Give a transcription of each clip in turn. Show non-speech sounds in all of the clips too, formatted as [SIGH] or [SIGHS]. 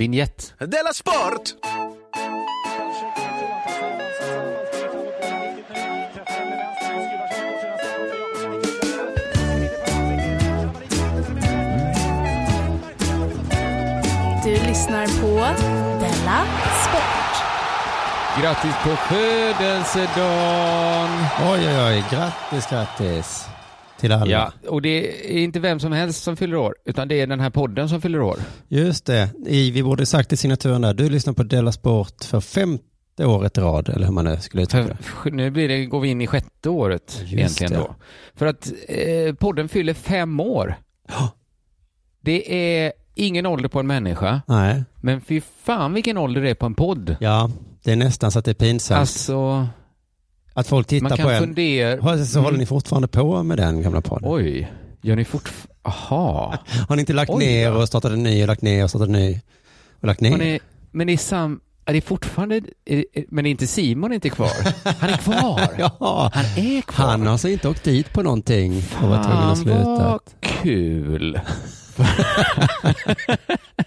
Vignett. Della Sport! Du lyssnar på Della Sport. Grattis på födelsedagen! Oj, oj, oj. Grattis, grattis till alla. Ja, och det är inte vem som helst som fyller år, utan det är den här podden som fyller år. Just det. I, vi borde sagt i signaturen där, du lyssnar på Della Sport för femte året i rad, eller hur man nu skulle uttrycka det. Nu blir det, går vi in i sjätte året Just egentligen det. då. För att eh, podden fyller fem år. Det är ingen ålder på en människa, Nej, men fy fan vilken ålder det är på en podd. ja, det är nästan så att det är pinsamt. Alltså, att folk tittar man på kan en. fundera... Så håller Mm. ni fortfarande på med den gamla podden? Oj, gör ni fortfarande... Aha. [LAUGHS] Har ni inte lagt Oj, ner och startat en ny och lagt ner och startat en ny och lagt ner? Ni, men är sam... Är det fortfarande... Är, är- men är inte Simon inte kvar? Han är kvar. [LAUGHS] Ja, Han är kvar. han har alltså inte åkt dit på någonting och var tvungen att Fan sluta. vad kul. [LAUGHS]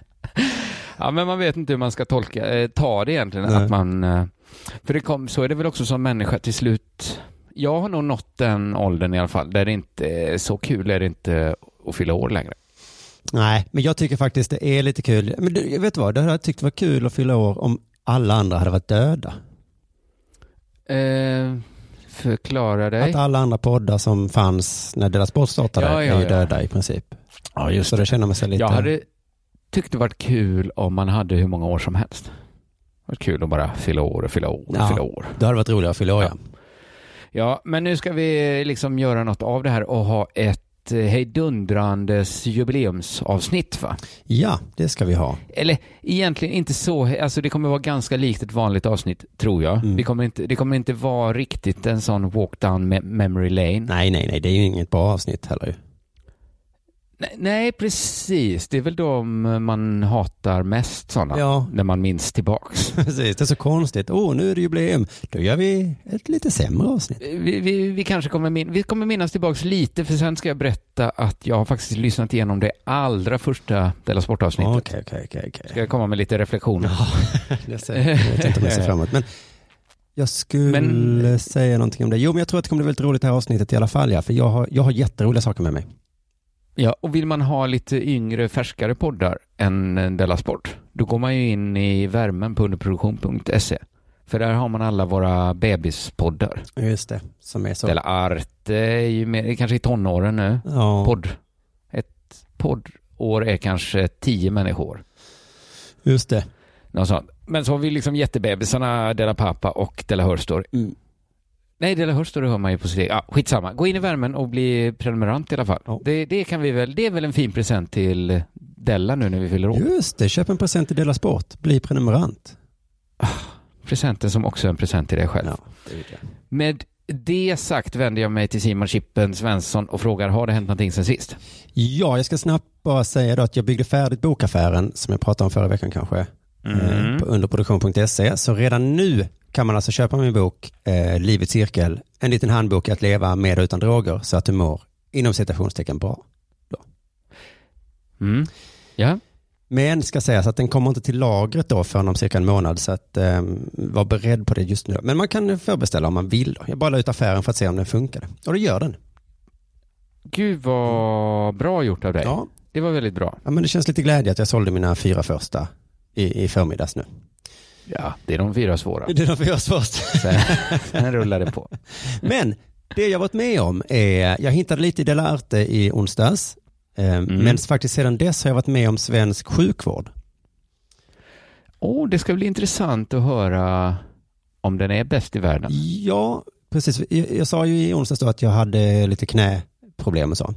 ja, men man vet inte hur man ska tolka, eh, ta det egentligen. Nej. Att man, eh, för det kom, så är det väl också som människa till slut. Jag har nog nått den åldern i alla fall, där det inte är så kul är det inte att fylla år längre. Nej, men jag tycker faktiskt det är lite kul. Men du, vet du vad, det hade jag tyckt var kul att fylla år om alla andra hade varit döda. Eh, förklara dig. Att alla andra poddar som fanns när Della Sport startade Ja, ja, är ja. döda i princip. Ja, just Så det känner man sig lite... Jag hade tyckt det varit kul om man hade hur många år som helst. Varit kul att bara fylla år och fylla år och Ja. fylla år. Det hade varit roligare att fylla år, ja. Ja, men nu ska vi liksom göra något av det här och ha ett eh, hejdundrandes jubileumsavsnitt va? Ja, det ska vi ha. Eller egentligen inte så, alltså det kommer vara ganska likt ett vanligt avsnitt tror jag. Mm. Vi kommer inte, det kommer inte vara riktigt en sån walk down me- memory lane. Nej, nej, nej, det är ju inget bra avsnitt heller. Nej, nej, precis. Det är väl de man hatar mest sådana. Ja. När man minns tillbaks. [LAUGHS] Precis, det är så konstigt. Åh, nu är det jubileum. Då gör vi ett lite sämre avsnitt. Vi, vi, vi kanske kommer, min, vi kommer minnas tillbaks lite för sen ska jag berätta att jag har faktiskt lyssnat igenom det allra första Della Sport-avsnittet. Okej, okej, okej. okej. Ska jag komma med lite reflektioner? [LAUGHS] Det ser, jag vet inte om jag ser framåt. Men jag skulle Men- säga någonting om det. Jo, men jag tror att det kommer bli väldigt roligt det här avsnittet i alla fall. Ja, för jag har, jag har jätteroliga saker med mig. Ja, och vill man ha lite yngre, färskare poddar än eh, Della Sport, då går man ju in i värmen på underproduktion.se. För där har man alla våra bebispoddar. Just det, som är så. Della Arte är ju mer, kanske i tonåren nu. Ja, Podd. Ett poddår är kanske tio människor. just det. Något sånt. Men så har vi liksom jättebebisarna Della Pappa och Della Hörstor. Mm. Nej, Della Hörstor hör man ju på sitt. Ja, skitsamma. Gå in i värmen och bli prenumerant i alla fall. Ja. Det, det kan vi väl, det är väl en fin present till Della nu när vi fyller år. Just det, köp en present till Dela Sport. Bli prenumerant. Presenten som också är en present till dig själv. Ja, det. Med det sagt vänder jag mig till Simon Chippen Svensson och frågar, har det hänt någonting sen sist? Ja, jag ska snabbt bara säga då att jag byggde färdigt bokaffären som jag pratade om förra veckan kanske. Mm. eh, på underproduktion.se. Så redan nu kan man alltså köpa min bok eh, Livets cirkel, en liten handbok att leva med och utan droger så att du mår inom citationstecken bra. Mm. Ja, Men ska sägas att den kommer inte till lagret då förrän om cirka en månad så att eh, var beredd på det just nu. Men man kan förbeställa om man vill. Då. Jag bara la ut affären för att se om den funkar. Och det gör den. gud vad bra gjort av dig. Ja. Det var väldigt bra. ja, men det känns lite glädje att jag sålde mina fyra första i, i förmiddags nu. Ja, det är de fyra svåra. Det är de fyra först. Sen, sen rullar det på. Men det jag varit med om är, jag hittade lite i Dela Arte i onsdags, eh, men faktiskt sedan dess har jag varit med om svensk sjukvård. Åh, det ska bli intressant att höra om den är bäst i världen. Ja, precis. Jag, jag sa ju i onsdags då att jag hade lite knäproblem och så.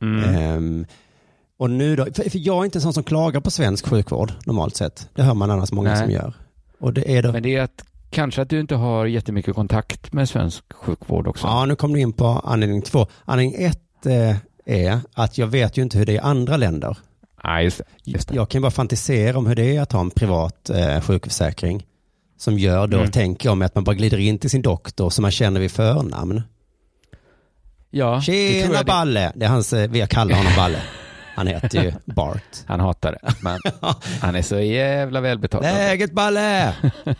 Mm. Ehm, och nu då, för, för jag är inte en sån som klagar på svensk sjukvård normalt sett. Det hör man annars många Nej. som gör. Och det är då, Men det är att kanske att du inte har jättemycket kontakt med svensk sjukvård också. ja nu kom du in på anledning två. Anledning ett eh, är att jag vet ju inte hur det är i andra länder. Nej, just det. Just det. Jag kan bara fantisera om hur det är att ha en privat eh, sjukförsäkring. Som gör då, Mm. tänker jag att man bara glider in till sin doktor som man känner vid förnamn. Ja, Tjena det- Balle! Det är hans, eh, vi kallar honom Balle. [LAUGHS] Han heter ju Bart. Han hatar det, men [LAUGHS] han är så jävla välbetald. Läget Balle!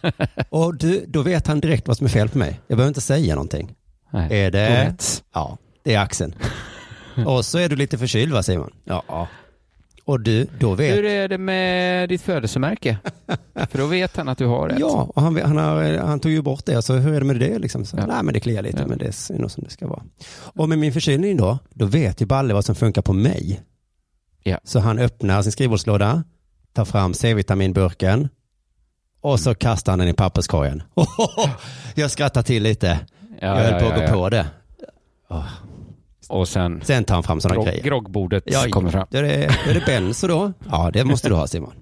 [LAUGHS] Och du, då vet han direkt vad som är fel på mig. Jag behöver inte säga någonting. Nej. Är det... Ja, det är axeln. [LAUGHS] Och så är du lite förkyld va Simon? Ja. Och du, då vet... Hur är det med ditt födelsemärke? För då vet han att du har rätt. Ja, och han, han, har, han tog ju bort det, så hur är det med det liksom? Så, Ja. Nej, men det kliar lite, Ja. men det är nog som det ska vara. Och med min förkylning då, då vet ju Balle vad som funkar på mig. Ja. Så han öppnar sin skrivbordslåda, tar fram C-vitaminburken och så kastar han den i papperskorgen. [LAUGHS] Jag skrattar till lite. Ja, jag höll ja, på att ja, gå på det. Och sen Sen tar han fram sådana grogg, grejer. groggbordet Ja, kommer fram. Är, det, är det benzo då. Ja, det måste du ha Simon.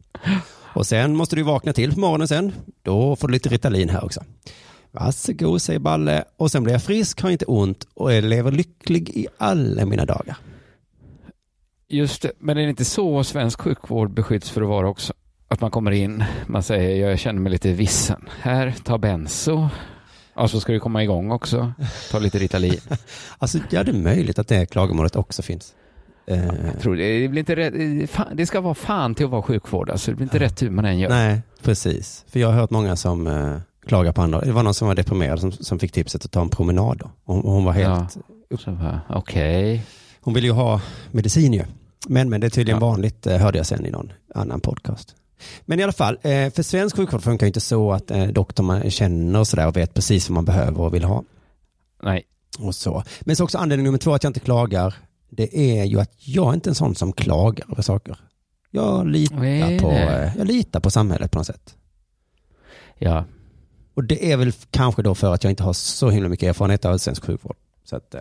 Och sen måste du vakna till på morgonen sen. Då får du lite Ritalin här också. Varsågod, säger Balle. Och sen blir jag frisk, har inte ont och lever lycklig i alla mina dagar. Just det, men är det inte så svensk sjukvård beskydds för att vara också? Att man kommer in, man säger jag känner mig lite vissen. Här, ta benzo. Ja, så ska du komma igång också. Ta lite Ritalin. [LAUGHS] Alltså, ja, det är möjligt att det klagomålet också finns. Eh, Jag tror det, det blir inte rätt, det ska vara fan till att vara sjukvård. Alltså, det blir inte rätt hur man än gör. nej, precis. För jag har hört många som eh, klagar på andra. Det var någon som var deprimerad som, som fick tipset att ta en promenad. Då. Och hon var helt... Bara, Okej. Hon vill ju ha medicin ju. Men, men det är tydligen Ja. vanligt, eh, hörde jag sen i någon annan podcast. Men i alla fall, eh, för svensk sjukvård funkar ju inte så att eh, doktorn känner och sådär och vet precis vad man behöver och vill ha. Nej. Och så. Men så också anledning nummer två att jag inte klagar, det är ju att jag är inte en sån som klagar över saker. Jag litar, på, jag litar på samhället på något sätt. Ja. Och det är väl kanske då för att jag inte har så himla mycket erfarenhet av svensk sjukvård. Så att,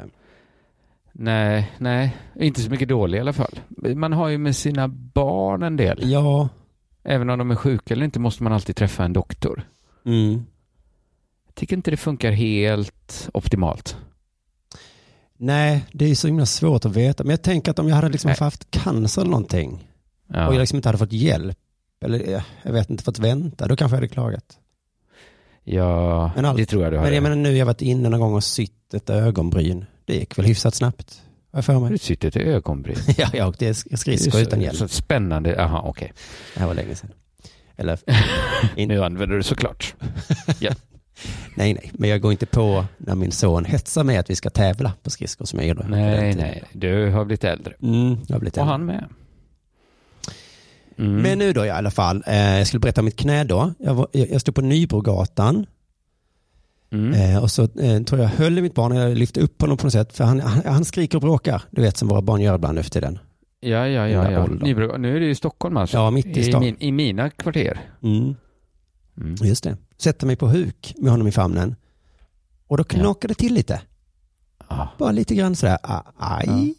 Nej, nej. Inte så mycket dålig i alla fall. Man har ju med sina barn en del. ja, Även om de är sjuka eller inte måste man alltid träffa en doktor. mm. Jag tycker inte det funkar helt optimalt. Nej, det är så himla svårt att veta. Men jag tänker att om jag hade liksom haft cancer eller någonting Ja. och jag liksom inte hade fått hjälp, eller jag vet inte, fått vänta, då kanske jag hade klagat. Ja, Men allt- det tror jag du har. Men jag menar nu, jag har varit inne någon gång och sytt ett ögonbryn. Det gick väl hyfsat snabbt, har jag för Har mig. du sytt ett ögonbryn? [LAUGHS] ja, jag åkte skridskor utan hjälp. Så spännande. Jaha, okej. Det här var länge sedan. Eller, [LAUGHS] in, Nu använder du det såklart. [LAUGHS] nej, nej, men jag går inte på när min son hetsar mig att vi ska tävla på skridskor som jag gjorde. Nej, nej. Du har blivit äldre. Mm, jag har blivit Och äldre. han med. Mm. Men nu då i alla fall, eh, jag skulle berätta om mitt knä då. Jag, var, jag stod på Nybrogatan Mm. eh, och så eh, tror jag höll i mitt barn jag lyfte upp honom på något sätt. För han, han, han skriker och bråkar, du vet som våra barn gör ibland nu för tiden. Ja, ja, Den ja. ja. Nybro, nu är det i Stockholm alltså. Ja, mitt i stan. min, I mina kvarter. Mm, Mm. just det. Sätter mig på huk med honom i famnen. Och då knakade det till lite. Ja. Bara lite grann sådär, ah, aj?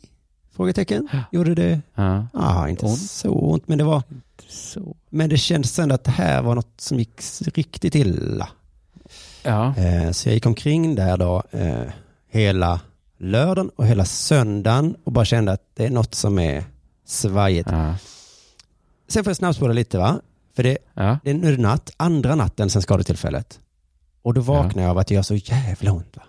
Frågetecken. Gjorde det? Ja. Ah, inte Ont? så ont, men det var, men det kändes sen att det här var något som gick riktigt illa. Ja. Eh, Så jag gick omkring där då eh, hela lördagen och hela söndagen och bara kände att det är något som är svajigt. Ja. Sen får jag snabbspola lite va? För det, ja. det är nu natt, andra natten sen skadetillfället. Och då vaknar jag av att det gör så jävla ont va?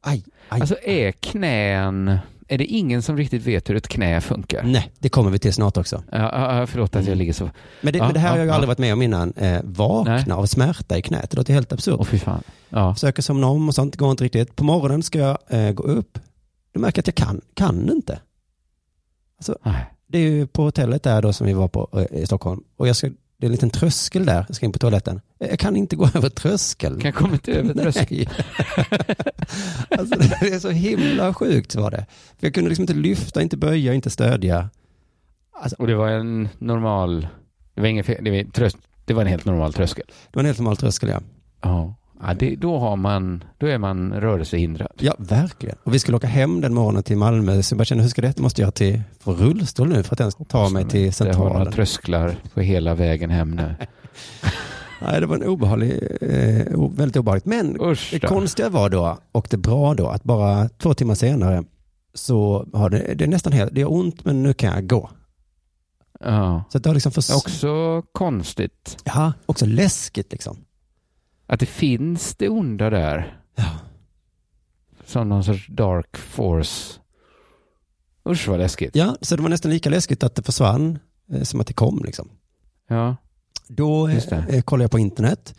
Aj, aj. Alltså är knän, är det ingen som riktigt vet hur ett knä funkar? Nej, det kommer vi till snart också. Ja, förlåt att jag Mm. ligger så. Men det, Ja, men det här ja, har jag ja. aldrig varit med om innan. Eh, vakna Nej. av smärta i knät, det låter helt absurt. Fy fan. Ja. Försöker somna om och sånt, går inte riktigt. På morgonen ska jag eh, gå upp. Då märker jag att jag kan, kan inte. Nej. Det är ju på hotellet där då som vi var på eh, i Stockholm. Och jag ska, det är en liten tröskel där, jag ska in på toaletten. Jag kan inte gå [LAUGHS] över tröskeln. Kan komma inte över [LAUGHS] tröskeln? [LAUGHS] Alltså, det är så himla sjukt var det. För jag kunde liksom inte lyfta, inte böja, inte stödja. Och det var en normal, det var ingen det var, tröst, det var en helt normal tröskel. Det var en helt normal tröskel ja. Ja. Ja, det, då har man, då är man rörelsehindrad. Ja, verkligen. Och vi skulle åka hem den morgonen till Malmö. Så jag bara kände, hur ska det? Måste jag till få rullstol nu för att ens ta mig till Det har några centralen? trösklar på hela vägen hem nu. [LAUGHS] Nej, det var en obehaglig, eh, väldigt obehagligt. Men Usch det konstiga var då, och det bra då, att bara två timmar senare så har det, det är nästan helt, det gör ont men nu kan jag gå. Ja. Så det har liksom för, Också konstigt ja, också läskigt liksom. Att det finns det onda där. Ja. Som någon sorts dark force. Usch vad läskigt. Ja, så det var nästan lika läskigt att det försvann eh, som att det kom liksom. Ja. Då det. eh, kollar jag på internet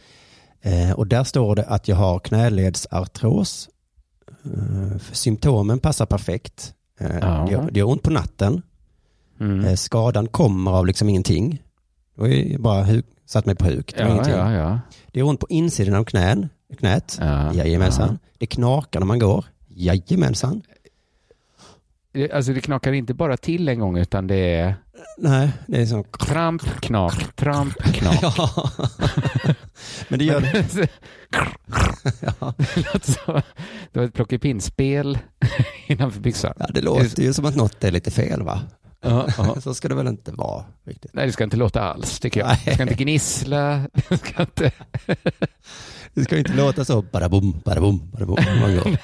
eh, och där står det att jag har knäledsartros. Eh, symptomen passar perfekt. Eh, Ja. det, gör, det gör ont på natten. Mm. Eh, skadan kommer av liksom ingenting. Det ju bara satt mig på huk. Det var Ja, ingenting. ja, ja. Det gör ont på insidan av knän, knät. ja. Jajamensan. Det knakar när man går. Jajamensan. Alltså det knakar inte bara till en gång utan det är Nej, det är så. tramp, knak, tramp, [LAUGHS] knak. Ja. Men det gör det. [LAUGHS] Ja. Det som- var ett plockepinnspel [LAUGHS] innanför byxan. ja, det låter ju som att något är lite fel va? Ja, ja. [LAUGHS] Så ska det väl inte vara riktigt. Nej, det ska inte låta alls tycker jag. Nej. Det ska inte gnissla. [LAUGHS] Det ska inte... [LAUGHS] Det ska inte låta så bara bom, bara bom, bara bom. när man går.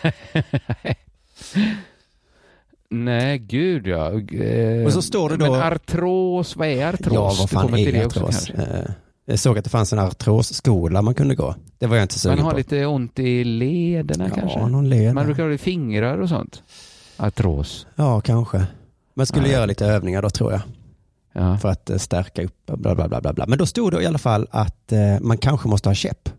Nej, gud ja. Eh, Och så står det då- Men artros, vad är artros? Ja, vad Du fan är det också, artros? kanske. Eh, Jag såg att det fanns en artrosskola man kunde gå. Det var jag inte Man sugen har på. lite ont i lederna ja, kanske? någon led. Man brukar ha det i fingrar och sånt. Artros. Ja, kanske. Man skulle Nej. göra lite övningar då tror jag. Ja. För att eh, stärka upp bla bla bla bla. bla. Men då stod det i alla fall att eh, man kanske måste ha käpp.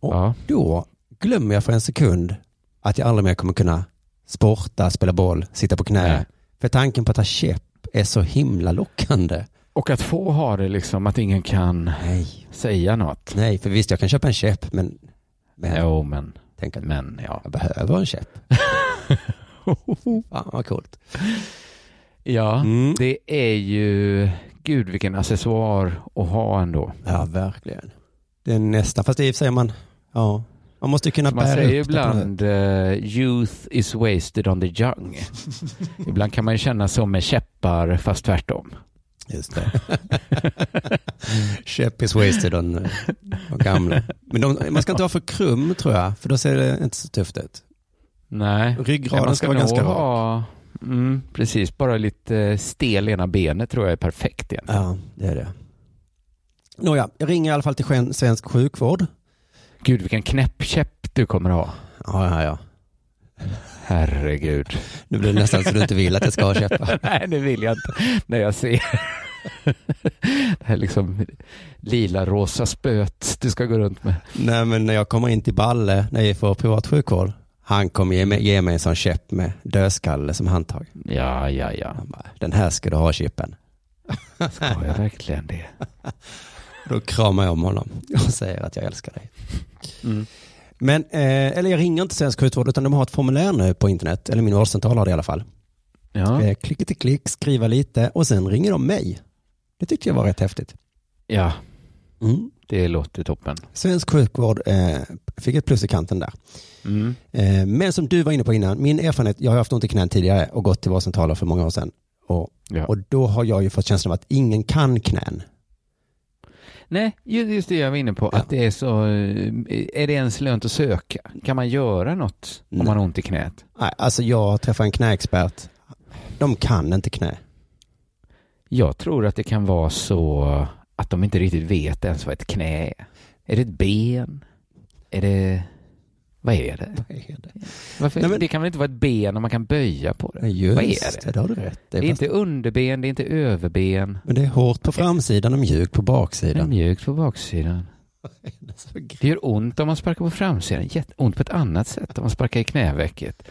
Och ja. då glömmer jag för en sekund att jag aldrig mer kommer kunna sporta, spela boll, sitta på knä. Nej. För tanken på att ha käpp är så himla lockande. Och att få ha det liksom, att ingen kan Nej, säga något. nej, för visst jag kan köpa en käpp, men, men Jo, men, tänk att men ja. jag behöver en käpp. [LAUGHS] [LAUGHS] Fan vad coolt. Ja, Mm. det är ju, gud vilken accessoar att ha ändå. Ja, verkligen. Det är nästan, fast det sig man, ja, man måste ju kunna Man bära säger upp det på något- ibland eh, youth is wasted on the young. [LAUGHS] ibland kan man ju känna så med käppar fast tvärtom. Just det. Käpp is wasted on eh, de gamla. Men de, man ska inte vara för krum tror jag, för då ser det inte så tufft ut. Nej, Ryggraden man ska vara nog ganska rak. ha, mm, precis, bara lite stel ena benet tror jag är perfekt igen. Ja, det är det. Nåja, jag ringer i alla fall till svensk sjukvård. Gud vilken knäppkäpp du kommer ha. Ja, ja, ja. Herregud. Nu blir det nästan så du inte vill att jag ska ha käppar. [LAUGHS] Nej, det vill jag inte. När jag ser [LAUGHS] det här liksom lila rosa spöet du ska gå runt med. Nej, men när jag kommer in till Balle, när jag får privat sjukvård, han kommer ge mig, ge mig en sån käpp med dödskalle som handtag. Ja, ja, ja. Bara, den här ska du ha chippen. [LAUGHS] Ska jag verkligen det? [LAUGHS] Då kramar jag om honom och säger att jag älskar dig. Mm. Men, eh, eller jag ringer inte svensk sjukvård utan de har ett formulär nu på internet, eller min vårdcentral har det i alla fall. Ja, Eh, klicka till klick, skriva lite och sen ringer de mig. Det tyckte jag var rätt häftigt. ja, Mm. Det låter toppen. Svensk sjukvård eh, fick ett plus i kanten där. Mm. Eh, men som du var inne på innan, min erfarenhet, jag har haft ont i knän tidigare och gått till vårdcentraler för många år sedan. Och, Ja. och då har jag ju fått känslan av att ingen kan knän. Nej, ju- just det jag var inne på. Ja. Att det är så, eh, är det ens lönt att söka? Kan man göra något om Nej. man har ont i knät? Nej, alltså jag träffade en knäexpert. De kan inte knä. Jag tror att det kan vara så att de inte riktigt vet ens vad ett knä är. Är det ett ben? Är det... Vad är det? Vad är det? Varför? Nej, men- Det kan väl inte vara ett ben om man kan böja på det? Just Vad är det? det, har du rätt. Det Det är är fast- inte underben, det är inte överben. Men det är hårt på framsidan och mjukt på Det är baksidan. mjukt på baksidan. [LAUGHS] Det gör ont om man sparkar på framsidan. Jätteont på ett annat sätt om man sparkar i knävecket.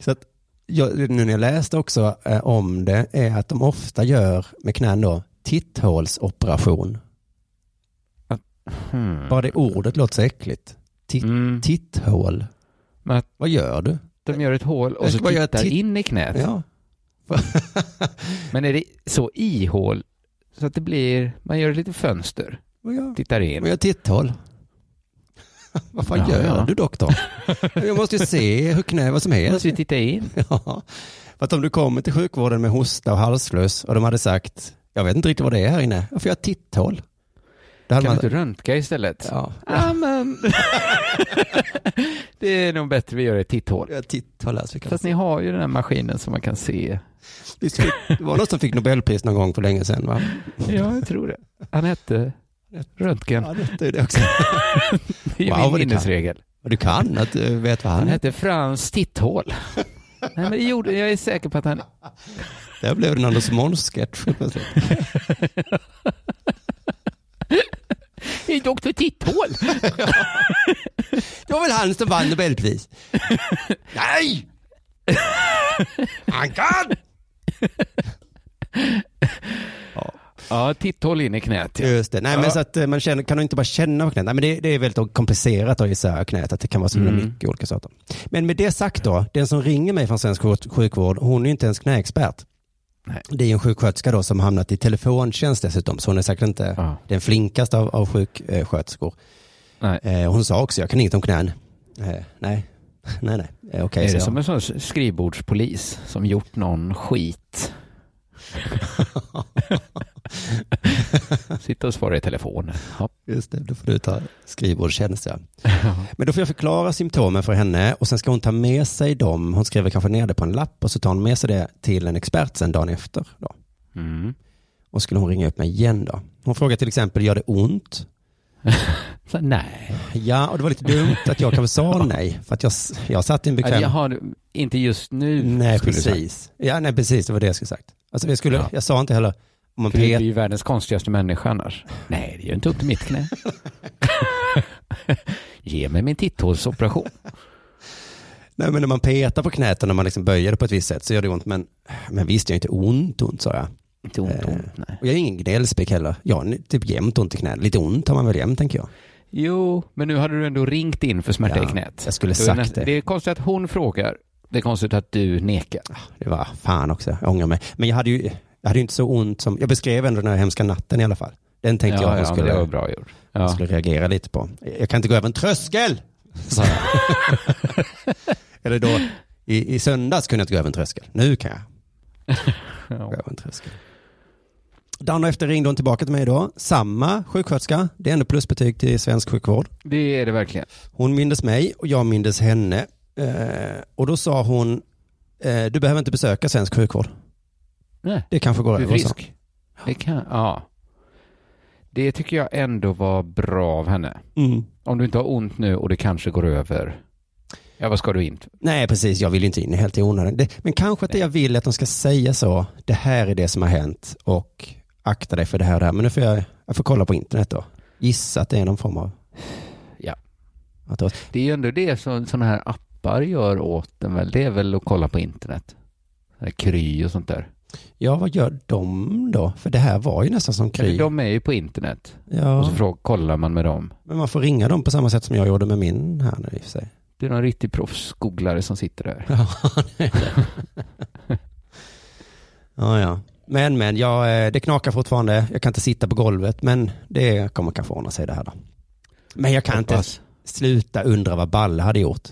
Så att jag, nu när jag läste också eh, om det är att de ofta gör med knän då titthålsoperation. Hmm. Bara det ordet låter så äckligt. Titt, Mm. Titthål. Men Vad gör du? de gör ett hål och Jag så tittar titt- in i knät. Ja. Men är det så i hål så att det blir, man gör ett litet fönster, Vad gör, tittar in. vad gör titthål? [LAUGHS] vad fan Ja, gör ja. du doktor? [LAUGHS] jag måste ju se hur knä, vad som helst. måste ju titta in. [LAUGHS] Ja. För att om du kommer till sjukvården med hosta och halsfluss och de hade sagt, jag vet inte riktigt vad det är här inne, varför jag har titthål? Kan man, du inte röntga istället? ja, Ja, men... [LAUGHS] det är nog bättre vi gör ett titthål. jag har titthål här så vi kan Fast ni har ju den här maskinen som man kan se. Visst fick, det var någon som fick Nobelpris någon gång för länge sedan va? [LAUGHS] Ja, jag tror det. Han hette Röntgen. Ja, det är det också. [LAUGHS] Det är Wow, min vad du kan. minnesregel. Du kan att du vet vad Han han är. hette Frans Titthål. Nej, men det gjorde, jag är säker på att han... Där blev det en Anders Måns-sketch. Det är doktor Titthål. Det var väl han som vann Nobelpris? Nej! Han kan! Ja, Titthål in i knät. Ja. Just det. Nej, men Ja. så att eh, man känner, kan inte bara känna på knät. Nej, men det, det är väldigt komplicerat att gissa knät, att det kan vara så Mm. mycket olika saker. Men med det sagt då, den som ringer mig från svensk sjuk- sjukvård, hon är inte ens knäexpert. Nej. Det är en sjuksköterska då som hamnat i telefontjänst dessutom, så hon är säkert inte Ja. den flinkaste av, av sjuksköterskor. Eh, hon sa också, jag kan inget om knän. Eh, nej, [LAUGHS] nej, nej. Eh, Okej, är det jag. som en sån skrivbordspolis som gjort någon skit? [LAUGHS] [LAUGHS] Sitta och svara i telefonen. Ja. Just det, då får du ta skrivbordstjänst. [LAUGHS] Ja. Men då får jag förklara symptomen för henne och sen ska hon ta med sig dem. Hon skriver kanske ner det på en lapp och så tar hon med sig det till en expert sen dagen efter. Då. Mm. Och skulle hon ringa upp mig igen då. Hon frågar till exempel, gör det ont? [LAUGHS] Så, nej. Ja, och det var lite dumt att jag kanske sa nej. För att jag, jag satt i en bekväm... Jag har inte just nu. nej, precis. Ja, nej, precis. Det var det jag skulle sagt. Alltså, jag, skulle, Ja. jag sa inte heller, om man För pet, är ju världens konstigaste människa annars. Nej, det gör inte upp till mitt knä. [LAUGHS] Ge mig min titthålsoperation. nej, men när man petar på knät och när man liksom böjer det på ett visst sätt så gör det ont. Men, men visst, jag är inte ont, ont, sa jag. Inte ont, Eh, ont, nej. Och jag är ingen gnällspik heller. Jag har typ jämt ont i knät. Lite ont har man väl jämt, tänker jag. Jo, men nu hade du ändå ringt in för smärta Ja, i knät. jag skulle är sagt näst- det. Det är konstigt att hon frågar. Det är konstigt att du nekar. Det var fan också, jag ångrar mig. Men jag hade ju, jag hade ju inte så ont som, jag beskrev ändå den här hemska natten i alla fall. Den tänkte jag att ja, skulle, bra gjort. Ja. skulle reagera lite på. Jag kan inte gå över en tröskel! jag. [LAUGHS] Eller då, i, i söndags kunde jag inte gå över en tröskel. Nu kan jag [LAUGHS] gå Ja. över en tröskel. Dagen efter ringde hon tillbaka till mig då. Samma sjuksköterska. Det är ändå plusbetyg till svensk sjukvård. Det är det verkligen. Hon mindes mig och jag mindes henne. Eh, och då sa hon, eh, du behöver inte besöka svensk sjukvård. Nej, Det kanske går över. frisk. Det kan, ja. Det tycker jag ändå var bra av henne. Mm. Om du inte har ont nu och det kanske går över. Ja, vad ska du in? Nej, precis. Jag vill inte in helt i onödan. Det, men kanske att det jag vill är att de ska säga så. Det här är det som har hänt och akta dig för det här och det här. Men nu får jag, jag får kolla på internet då. Gissa att det är någon form av... Ja. Det, är ju ändå det som sådana här appar gör åt en väl. Det är väl att kolla på internet. Kry och sånt där. Ja, vad gör de då? För det här var ju nästan som krig. De är ju på internet. Och Ja, så frågar, kollar man med dem. men man får ringa dem på samma sätt som jag gjorde med min här nu i och för sig. Det är någon riktig proffsgooglare som sitter där. Ja, det är det. ja, ja. Men, men, ja, eh, det knakar fortfarande. Jag kan inte sitta på golvet, men det kommer kanske ordna sig det här då. Men jag kan inte sluta undra vad Balle hade gjort.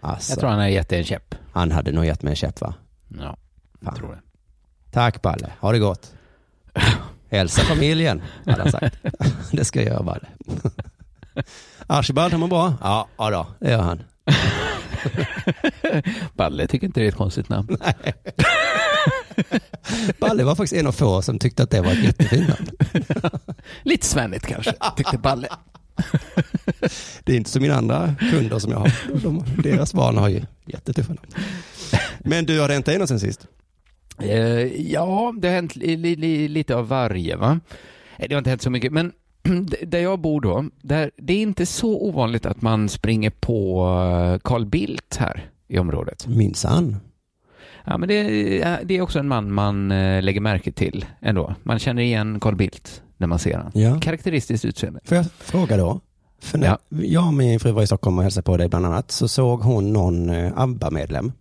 Alltså, Jag tror han har gett dig en käpp. han hade nog gett mig en käpp va? Ja, Fan. jag tror det. Tack Balle, ha det gott. Hälsa familjen, hade han sagt. [LAUGHS] det ska jag göra Balle. Archibald, han mår bra? Ja, ja då, det gör han. [LAUGHS] Balle tycker inte det är ett konstigt namn. Balle var faktiskt en av få som tyckte att det var ett jättefint namn. [LAUGHS] Lite svennigt kanske, tyckte Balle. Det är inte som mina andra kunder som jag har. De, deras barn har ju jättetuffa namn. Men du, har dig något sen sist? Eh, ja, det har hänt li, li, li, lite av varje va. Eh, Det har inte hänt så mycket, men [CLEARS THROAT] där jag bor då, där, det är inte så ovanligt att man springer på eh, Carl Bildt här i området. Minsann. Ja, men det, är- det är också en man man lägger märke till ändå. Man känner igen Carl Bildt när man ser honom. Ja. Karaktäristiskt utseende. Får jag fråga då? För när Ja. jag och min fru var i Stockholm och hälsade på dig bland annat så såg hon någon ABBA-medlem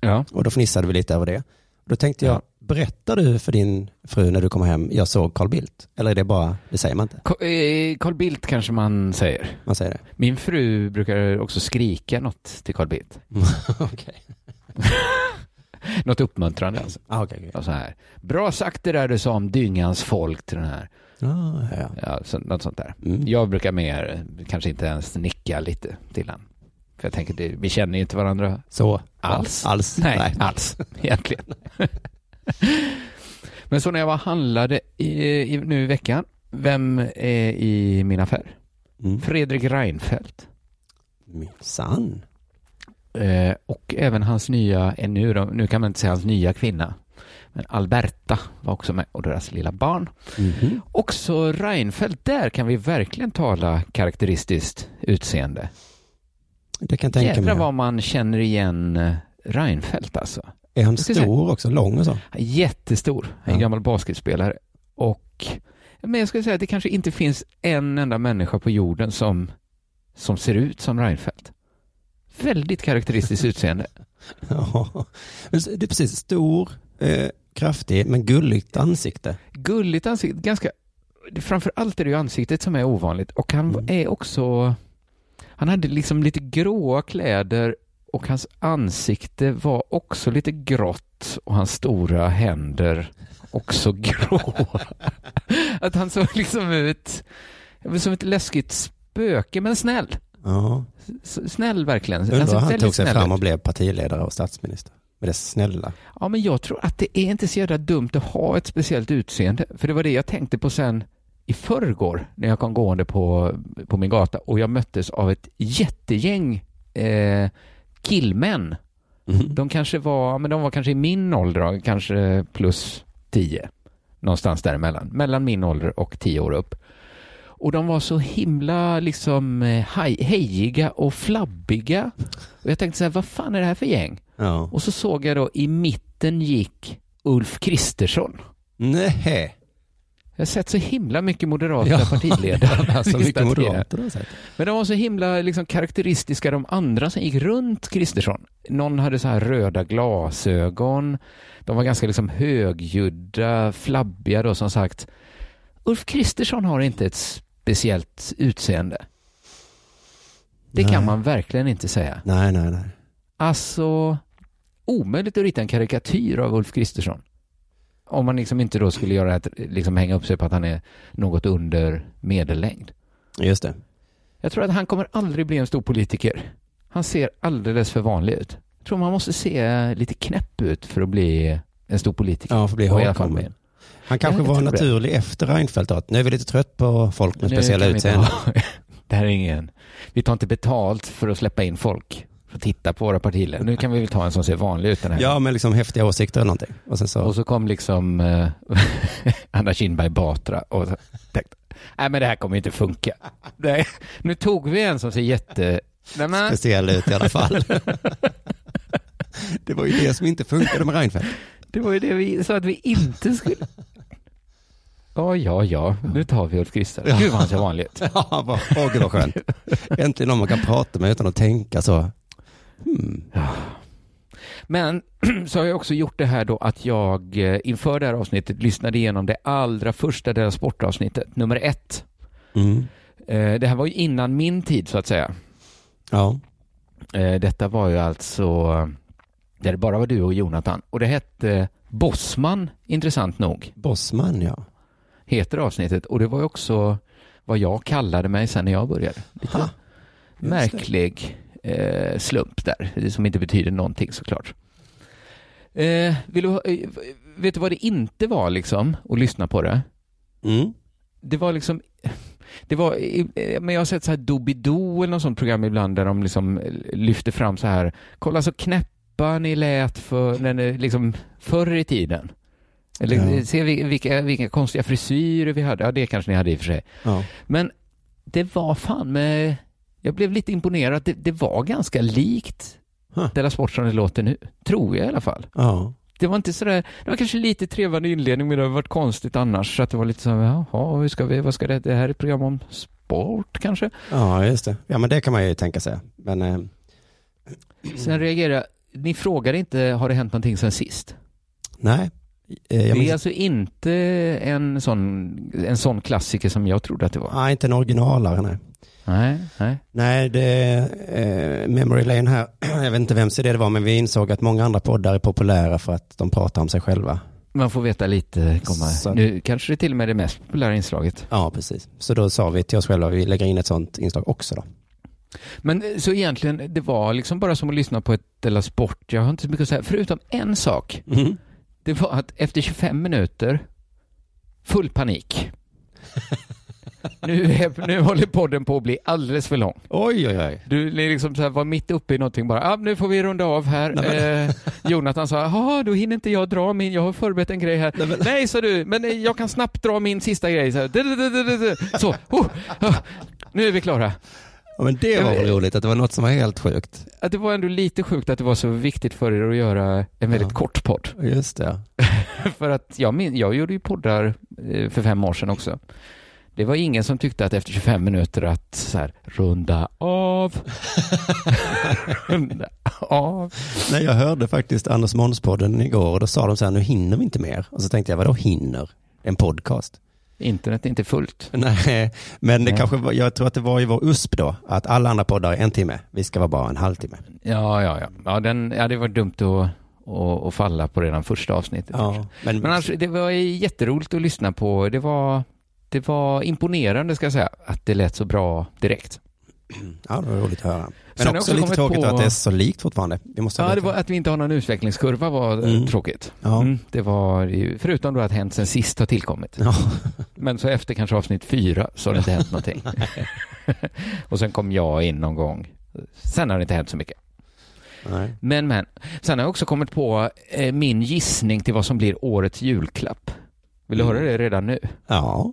Ja. och då fnissade vi lite över det. Då tänkte jag, Ja. berättar du för din fru när du kommer hem, jag såg Carl Bildt? Eller är det bara, det säger man inte? Eh, Carl Bildt kanske man säger. Man säger det? Min fru brukar också skrika något till Carl Bildt. [LAUGHS] Okej. [LAUGHS] Något uppmuntrande alltså. Ah, okej, okej. Ja, så här. Bra sagt det där du sa om dyngans folk till den här. Ah, ja, ja. Ja, så, något sånt där. Mm. Jag brukar mer, kanske inte ens nicka lite till han. För jag tänker, det, vi känner ju inte varandra Så? Alls. Alls? Nej, alls [LAUGHS] egentligen. [LAUGHS] Men så när jag var handlade i, i, nu i veckan, vem är i min affär? Mm. Fredrik Reinfeldt. Minsann. Eh, och även hans nya, eh, nu, då, nu kan man inte säga hans nya kvinna, men Alberta var också med och deras lilla barn. Mhm. Också Reinfeldt, där kan vi verkligen tala karaktäristiskt utseende. Det kan jag tänka Jädrar mig. vad man känner igen eh, Reinfeldt alltså. Är han stor också? Lång och så? Jättestor, en Ja. gammal basketspelare. Och, men jag skulle säga att det kanske inte finns en enda människa på jorden som, som ser ut som Reinfeldt. Väldigt karaktäristiskt utseende. [LAUGHS] Ja. Det är precis stor, eh, kraftig, men gulligt ansikte. Gulligt ansikte, ganska, framför allt är det ju ansiktet som är ovanligt och han Mm. är också, han hade liksom lite gråa kläder och hans ansikte var också lite grått och hans stora händer också [LAUGHS] gråa. Att han såg liksom ut som ett läskigt spöke, men snäll. Ja. Snäll verkligen. Undrar Alltså, han tog sig snäll fram och blev partiledare och statsminister. Med det snälla. Ja, men jag tror att det är inte så jävla dumt att ha ett speciellt utseende. För det var det jag tänkte på sen i förrgår när jag kom gående på, på min gata och jag möttes av ett jättegäng eh, killmän. Mhm. De kanske var, men de var kanske i min ålder, kanske plus tio. Någonstans däremellan. Mellan min ålder och tio år upp. Och de var så himla liksom eh, hej, hejiga och flabbiga. Och jag tänkte så här, vad fan är det här för gäng? Ja. Och så såg jag då i mitten gick Ulf Kristersson. Nej. Jag har sett så himla mycket moderata Ja, partiledare. [LAUGHS] Alltså mycket moderater har sett. Men de var så himla liksom, karaktäristiska de andra som gick runt Kristersson. Någon hade så här röda glasögon. De var ganska liksom högljudda, flabbiga då som sagt. Ulf Kristersson har inte ett speciellt utseende. Det Nej. kan man verkligen inte säga. Nej, nej, nej. Alltså, omöjligt att rita en karikatyr av Ulf Kristersson. Om man liksom inte då skulle göra ett, liksom hänga upp sig på att han är något under medellängd. Just det. Jag tror att han kommer aldrig bli en stor politiker. Han ser alldeles för vanlig ut. Jag tror man måste se lite knäpp ut för att bli en stor politiker. Ja, för att bli ihågkommen. Han kanske var tror det. naturlig efter Reinfeldt att Nu är vi lite trött på folk med Nu speciella utseenden. [LAUGHS] Det här är ingen... Vi tar inte betalt för att släppa in folk att titta på våra partiledare. Nu kan vi väl ta en som ser vanlig ut den här Ja, med liksom häftiga åsikter eller någonting. Och sen så, Och så kom liksom eh, [LAUGHS] Anna Kinberg Batra och tänkte, nej men det här kommer inte funka. Nej, nu tog vi en som ser jätte... Nej, men, speciell ut i alla fall. [LAUGHS] det var ju det som inte funkade med Reinfeldt. det var ju det vi sa att vi inte skulle... Ja, ja, ja, nu tar vi Ulf Kristersson. Gud vad han ser vanlig ut. [LAUGHS] Ja, vad, åh gud vad skönt. Äntligen någon man kan prata med utan att tänka så. Hmm. Men [CLEARS THROAT] så har jag också gjort det här då att jag eh, inför det här avsnittet lyssnade igenom det allra första Della Sport-avsnittet, nummer ett. Mm. Eh, Det här var ju innan min tid så att säga. Ja. Eh, Detta var ju alltså där det bara var du och Jonathan. Och det hette Bossman, intressant nog, Bossman ja. heter avsnittet. Och det var ju också vad jag kallade mig sen när jag började. Lite Ha, märklig eh, slump där, som inte betyder någonting såklart. Eh, vill du, eh, vet du vad det inte var liksom, att lyssna på det? Mm. det var liksom det var, eh, men jag har sett så här Doobidoo eller något sånt program ibland där de liksom lyfter fram så här, kolla så knäppa ni lät för, när ni, liksom förr i tiden. Eller Ja. se vi- vilka, vilka konstiga frisyrer vi hade, ja det kanske ni hade i och för sig. Ja. Men det var fan med, jag blev lite imponerad, det, det var ganska likt Huh. Della Sport som det låter nu, tror jag i alla fall. Ja. Det var inte sådär, det var kanske lite trevande inledning men det har varit konstigt annars så att det var lite så här, jaha, hur ska vi, vad ska det, det här är ett program om sport kanske? ja, just det. Ja, men det kan man ju tänka sig. Men eh, Sen reagerar jag, ni frågade inte, har det hänt någonting sen sist? nej. Eh, jag det är alltså inte en sån, en sån klassiker som jag trodde att det var. nej, inte en originalare nej. Nej, nej. Nej, det eh, Memory Lane här. [CLEARS THROAT] Jag vet inte vems idé det var, men vi insåg att många andra poddar är populära för att de pratar om sig själva. Man får veta lite, komma. Så- nu kanske det till och med är det mest populära inslaget. Ja, precis. Så då sa vi till oss själva, vi lägger in ett sånt inslag också då. Men eh, så egentligen, det var liksom bara som att lyssna på ett Della Sport. Jag har inte så mycket att säga, förutom en sak. Mm. Det var att efter 25 minuter, full panik. [LAUGHS] nu, är, nu håller podden på att bli alldeles för lång. Oj, oj, oj. Du är liksom så här, var mitt uppe i någonting bara, ah, nu får vi runda av här. Eh, Jonathan sa, jaha, då hinner inte jag dra min, jag har förberett en grej här. Nej, men- Nej, sa du, men eh, jag kan snabbt dra min sista grej. Så, här, så oh, ah, nu är vi klara. Ja, men det var roligt att det var något som var helt sjukt. Att det var ändå lite sjukt att det var så viktigt för er att göra en väldigt Ja. kort podd. Just det. [LAUGHS] för att jag, min, jag gjorde ju poddar eh, för fem år sedan också. Det var ingen som tyckte att efter 25 minuter att så här, runda av. [LAUGHS] runda av. Nej, jag hörde faktiskt Anders Måns-podden igår och då sa de så här, nu hinner vi inte mer. Och så tänkte jag, vadå hinner? En podcast? Internet är inte fullt. Nej, men det Nej. kanske var, jag tror att det var i vår USP då, att alla andra poddar är en timme, vi ska vara bara en halvtimme. Ja, ja, ja. ja, den, ja det var dumt att, att, att falla på redan första avsnittet. Ja, men, Men alltså, det var jätteroligt att lyssna på. Det var, det var imponerande, ska jag säga, att det lät så bra direkt. [CLEARS THROAT] ja, det var roligt att höra. Men också, också lite tråkigt på- att det är så likt fortfarande. Vi måste Ja, det var att vi inte har någon utvecklingskurva var eh, Mm. tråkigt. Ja. Mm, det var, ju- förutom då att Hänt sen sist har tillkommit. Ja. Men så efter kanske avsnitt fyra så har det inte hänt någonting. [LAUGHS] [LAUGHS] och sen kom jag in någon gång. Sen har det inte hänt så mycket. Nej. Men, men. Sen har jag också kommit på eh, min gissning till vad som blir årets julklapp. Vill du Mm. höra det redan nu? Ja,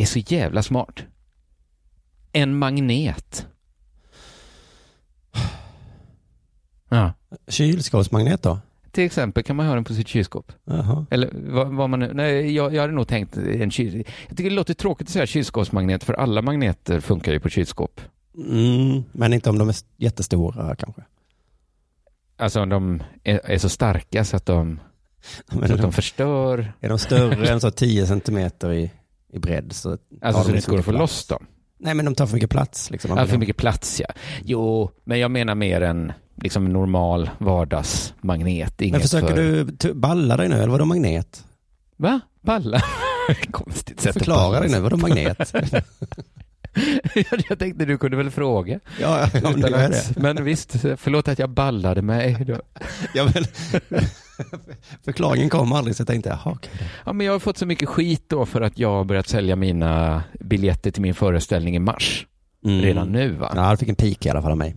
Det är så jävla smart. En magnet. [SIGHS] Ja. kylskåpsmagnet då? Till exempel kan man ha den på sitt kylskåp. Jaha. Eller vad, vad man nu... Nej, jag, jag hade nog tänkt en kyl... Jag tycker det låter tråkigt att säga kylskåpsmagnet, för alla magneter funkar ju på kylskåp. Mm, men inte om de är jättestora kanske. Alltså om de är, är så starka så att de, [LAUGHS] Men så att de de, förstör, är de större [LAUGHS] än så 10 centimeter i, i bredd så alltså så de det inte går att få loss dem. Nej, men de tar för mycket plats. Liksom. Ja, för mycket plats ja. Jo, men jag menar mer en liksom normal vardagsmagnet. Men Inget försöker för... du balla dig nu, eller vadå magnet? Va? Balla? [LAUGHS] Konstigt sätt Förklara dig nu, vadå magnet? [LAUGHS] jag tänkte du kunde väl fråga. ja, ja, men är att- men visst, förlåt att jag ballade mig. Ja, men, [LAUGHS] förklaringen kom aldrig så jag tänkte, jaha, då. Ja, men jag har fått så mycket skit då för att jag har börjat sälja mina biljetter till min föreställning i mars. Mm. Redan nu va? Ja, jag fick en pik i alla fall av mig.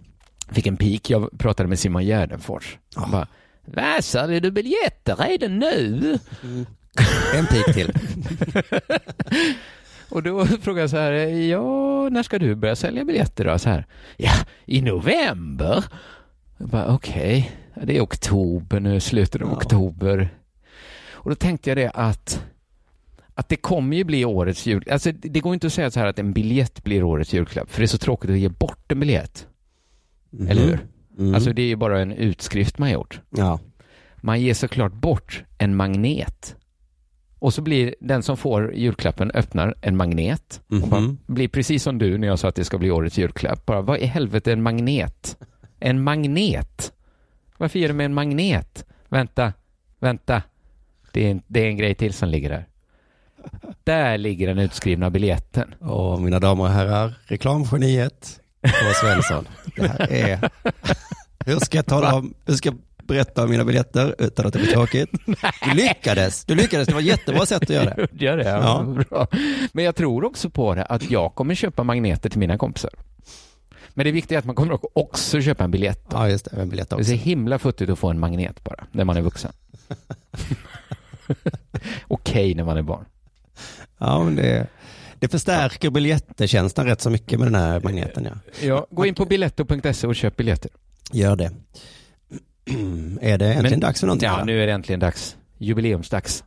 Fick en peak. Jag pratade med Simon Gärdenfors. Ja. bara, vad säljer du biljetter redan nu? En pik till. [LAUGHS] Och då frågade jag så här, ja, när ska du börja sälja biljetter då? Så här, ja, i november. Jag bara, okej, ja, det är oktober nu, slutet av Ja. oktober. Och då tänkte jag det att, att det kommer ju bli årets jul... Alltså det går inte att säga så här att en biljett blir årets julklapp, för det är så tråkigt att ge bort en biljett. Mhm. Eller hur? Mm. Alltså det är ju bara en utskrift man gjort. Ja. Man ger såklart bort en magnet. Och så blir den som får julklappen öppnar en magnet. Och bara Mhm. blir precis som du när jag sa att det ska bli årets julklapp. Bara, vad i helvete är en magnet? En magnet? Varför ger du mig en magnet? Vänta, vänta. Det är, en, det är en grej till som ligger där. Där ligger den utskrivna biljetten. Och mina damer och herrar, reklamgeniet K. Svensson. Det här är... Hur ska jag tala om, hur ska jag berätta om mina biljetter utan att det blir tråkigt? Du lyckades, du lyckades, det var ett jättebra sätt att göra det. [LAUGHS] Gör det? Ja. Ja. Men jag tror också på det att jag kommer köpa magneter till mina kompisar. Men det viktiga är att man kommer också köpa en biljett. Då. Ja, just det, en biljett Det är också. så himla futtigt att få en magnet bara, när man är vuxen. [LAUGHS] Okej när man är barn. Ja, men det, det förstärker biljetterkänslan rätt så mycket med den här magneten, ja. Ja, gå in på biletto.se och köp biljetter. Gör det. [CLEARS THROAT] Är det äntligen Men- dags för någonting? Ja, nu är det äntligen dags. Jubileumsdags.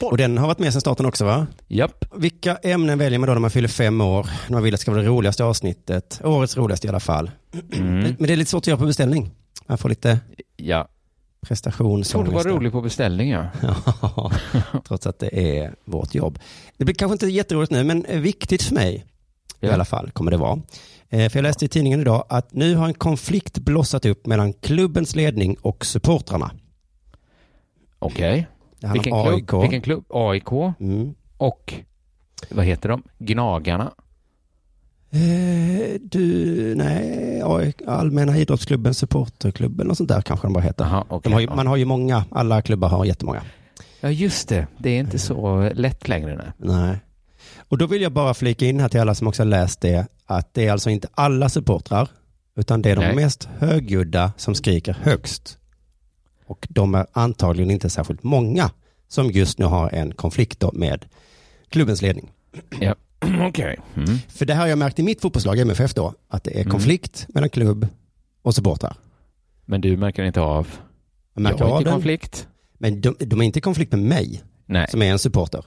Och den har varit med sedan starten också, va? Japp. Vilka ämnen väljer man då när man fyller fem år? När man vill att det ska vara det roligaste avsnittet. Årets roligaste i alla fall. Mm. Men det är lite svårt att göra på beställning. Man får lite Ja, prestation. svårt att vara rolig på beställning [LAUGHS] ja. Trots att det är vårt jobb. Det blir kanske inte jätteroligt nu, men viktigt för mig i Ja. alla fall kommer det vara. Eh, För jag läste i tidningen idag att nu har en konflikt blossat upp mellan klubbens ledning och supportrarna. Okej. Det handlar Vilken om klubb? AIK. Vilken klubb? AIK Mm. och vad heter de? Gnagarna. Eh, du, nej, Allmänna idrottsklubben, supporterklubben och sånt där kanske de bara heter. Jaha, okej. De har ju, man har ju många, alla klubbar har jättemånga. ja, just det. Det är inte så lätt längre nu. Nej. Och då vill jag bara flika in här till alla som också har läst det, att det är alltså inte alla supportrar, utan det är de Nej. mest högljudda som skriker högst. Och de är antagligen inte särskilt många som just nu har en konflikt med klubbens ledning. Ja. [CLEARS THROAT] Okej. Mm. För det här har jag märkt i mitt fotbollslag, MFF då, att det är Mm. konflikt mellan klubb och supportrar. Men du märker inte av? Jag märker jag av inte den, konflikt. men de, de är inte i konflikt med mig, Nej. som är en supporter.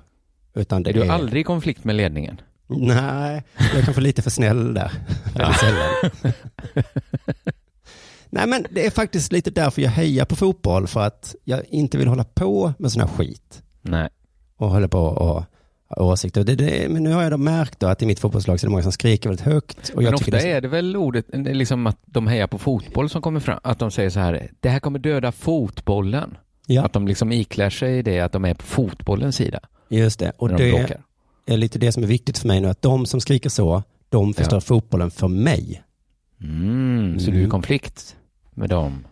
Utan det Är du är... aldrig i konflikt med ledningen? Nej, jag är kanske lite för snäll där. [LAUGHS] Sällan. [LAUGHS] Nej, men det är faktiskt lite därför jag hejar på fotboll, för att jag inte vill hålla på med sån här skit Nej. och hålla på och åsikter. Det, det, men nu har jag då märkt då att i mitt fotbollslag så är det många som skriker väldigt högt. Och Men jag ofta tycker det är det väl ordet, liksom att de hejar på fotboll som kommer fram. Att de säger så här, det här kommer döda fotbollen. Ja, Att de liksom iklär sig det att de är på fotbollens sida. just det. Och de det bråkar. är lite det som är viktigt för mig nu, att de som skriker så, de förstör Ja. fotbollen för mig. Mm, så du är i Mm. konflikt med dem?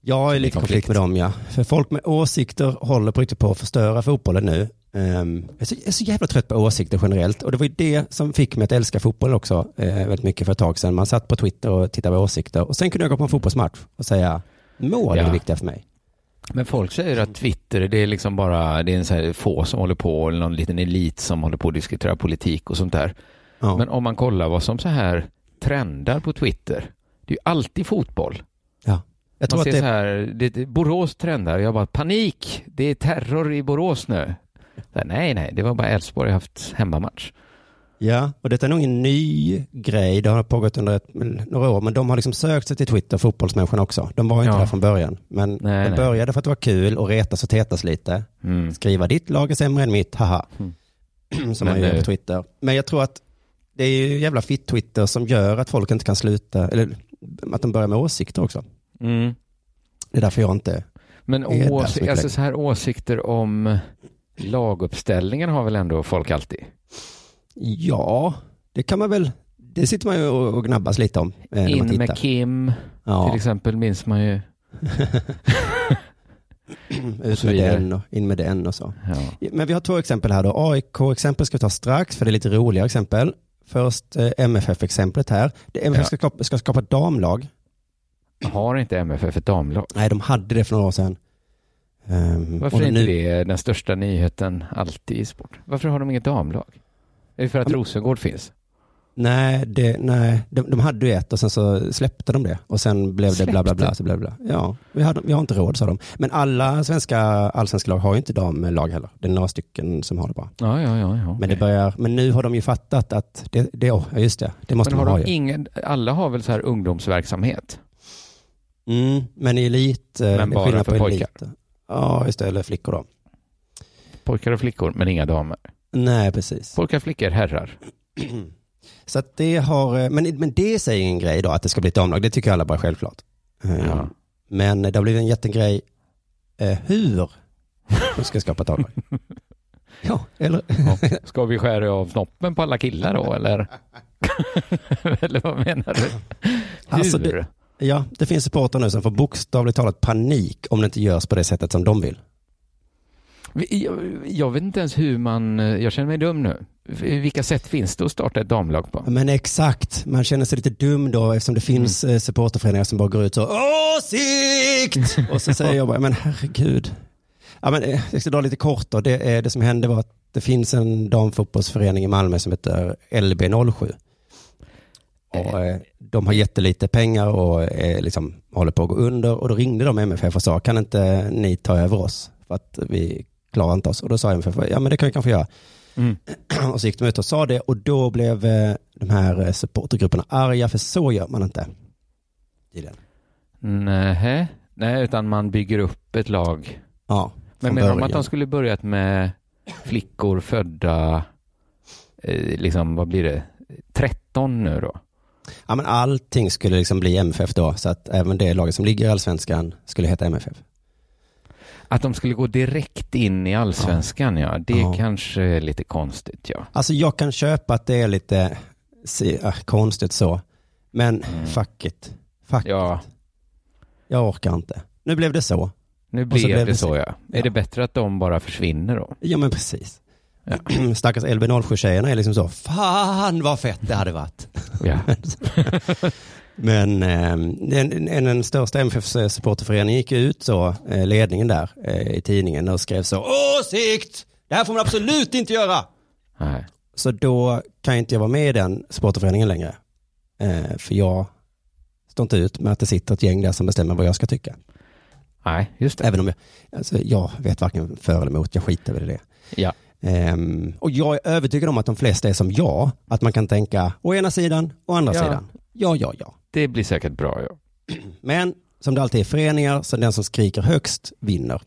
Jag är I lite konflikt konflikt. med dem, ja. För folk med åsikter håller på riktigt på att förstöra fotbollen nu. Ehm, jag, är så, jag är så jävla trött på åsikter generellt. Och det var ju det som fick mig att älska fotboll också eh, väldigt mycket för ett tag sedan. Man satt på Twitter och tittade på åsikter. Och sen kunde jag gå på en fotbollsmatch och säga mål är Ja. det viktiga för mig. Men folk säger att Twitter, det är liksom bara, det är en så här få som håller på, eller någon liten elit som håller på att diskutera politik och sånt där. Ja. Men om man kollar vad som så här trendar på Twitter, det är ju alltid fotboll. ja. Jag tror Man att ser det, så här, det, Borås trendar, jag bara panik, det är terror i Borås nu. Här, nej, nej, det var bara Elfsborg har haft hemmamatch. ja, och detta är nog ingen ny grej. Det har pågått under ett, några år. Men de har liksom sökt sig till Twitter, fotbollsmänniskorna också. De var inte Ja. där från början. Men Nej, de nej. började för att det var kul och retas och tetas lite. Mm. skriva ditt lag är sämre än mitt, haha. [CLEARS THROAT] Som man Men, gör på eh, Twitter. Men jag tror att det är ju jävla fitt-Twitter som gör att folk inte kan sluta, eller att de börjar med åsikter också. Mm. Det är därför jag inte, Men ås- alltså så här åsikter om laguppställningen har väl ändå folk alltid? ja, det kan man väl, det sitter man ju och gnabbas lite om. Eh, In med Kim, till ja, exempel, minns man ju. [LAUGHS] ut med den och in med den och så. Ja. Men vi har två exempel här då. AIK-exempel ska vi ta strax, för det är lite roliga exempel. Först eh, MFF-exemplet här. Det MFF Ja. ska, skapa, ska skapa damlag. Har inte MFF ett damlag? Nej, de hade det för några år sedan. Ehm, Varför är inte nu- det den största nyheten alltid i sport? Varför har de inget damlag? Är det för att Ja, men- Rosengård finns? Nej, det, nej de, de hade ju ett och sen så släppte de det. Och sen blev det bla bla bla. Släppte? Så bla bla. Ja, vi, hade, vi har inte råd sa de. Men alla svenska allsvenska lag har ju inte damlag heller. Det är några stycken som har det bara. Ja, ja, ja. ja Men, det börjar, men nu har de ju fattat att det, det ja, just det, det måste Men har man ha de ingen, alla har väl så här ungdomsverksamhet? Mm, men i elit, eh, Men bara för på pojkar? elit. Ja, just det, eller flickor då. Pojkar och flickor, men inga damer. Nej, precis. Pojkar, flickor, herrar. [CLEARS THROAT] Så att det har, eh, men, men det säger ingen grej då, att det ska bli ett damlag. Det tycker alla bara är självklart. Eh, Ja. Men det har blivit en jättegrej eh, hur de ska skapa ett damlag. [LAUGHS] Ja, eller? Ja. Ska vi skära av snoppen på alla killar då, eller? [LAUGHS] eller vad menar du? Alltså, det- Ja, det finns supportrar nu som får bokstavligt talat panik om det inte görs på det sättet som de vill. Vi- Jag, jag vet inte ens hur man, jag känner mig dum nu. Vilka sätt finns det att starta ett damlag på? Men exakt, man känner sig lite dum då eftersom det finns mm. supporterföreningar som bara går ut så åsikt! [LAUGHS] Och så säger jag bara, men herregud. Ja, men eh, jag ska dra lite kort då. Det, är, det som hände var att det finns en damfotbollsförening i Malmö som heter LB07. Och, eh, de har jättelite pengar och eh, liksom håller på att gå under. Och då ringde de MFF och sa, kan inte ni ta över oss? För att vi klarar inte oss. Och då sa MFF, ja men det kan vi kanske göra. Mm. [CLEARS THROAT] Och så gick de ut och sa det och då blev eh, de här eh, supportergrupperna arga för så gör man inte. Tydligen. Nej, nej, utan man bygger upp ett lag. Ja, Men menar de att de skulle börjat med flickor födda, eh, liksom, vad blir det, 13 nu då? Ja, men allting skulle liksom bli MFF då, så att även det laget som ligger i allsvenskan skulle heta MFF. Att de skulle gå direkt in i allsvenskan, ja. Det Ja. kanske är lite konstigt, ja. Alltså jag kan köpa att det är lite, äh, konstigt så. Men Mm. fuck it. Fuck Ja, it. Jag orkar inte. Nu blev det så. nu blev blev det det så så. ja. Ja. Är det bättre att de bara försvinner då? Ja men precis. Ja. [CLEARS THROAT] Stackars LB07-tjejerna är liksom så, fan vad fett det hade varit. Ja. [LAUGHS] [LAUGHS] Men eh, den, den, den största MFFs supporterföreningen gick ut så, eh, ledningen där eh, i tidningen och skrev så, åsikt! Det här får man absolut inte göra! Nej. Så då kan inte jag vara med i den supporterföreningen längre. Eh, för jag står inte ut med att det sitter ett gäng där som bestämmer vad jag ska tycka. Nej, just det. Även om jag, alltså, jag vet varken för eller emot, jag skiter väl i det. Ja. Ehm, och jag är övertygad om att de flesta är som jag, att man kan tänka å ena sidan och andra Ja. sidan. Ja, ja, ja. Det blir säkert bra ja. [CLEARS THROAT] Men som det alltid är föreningar, så den som skriker högst vinner.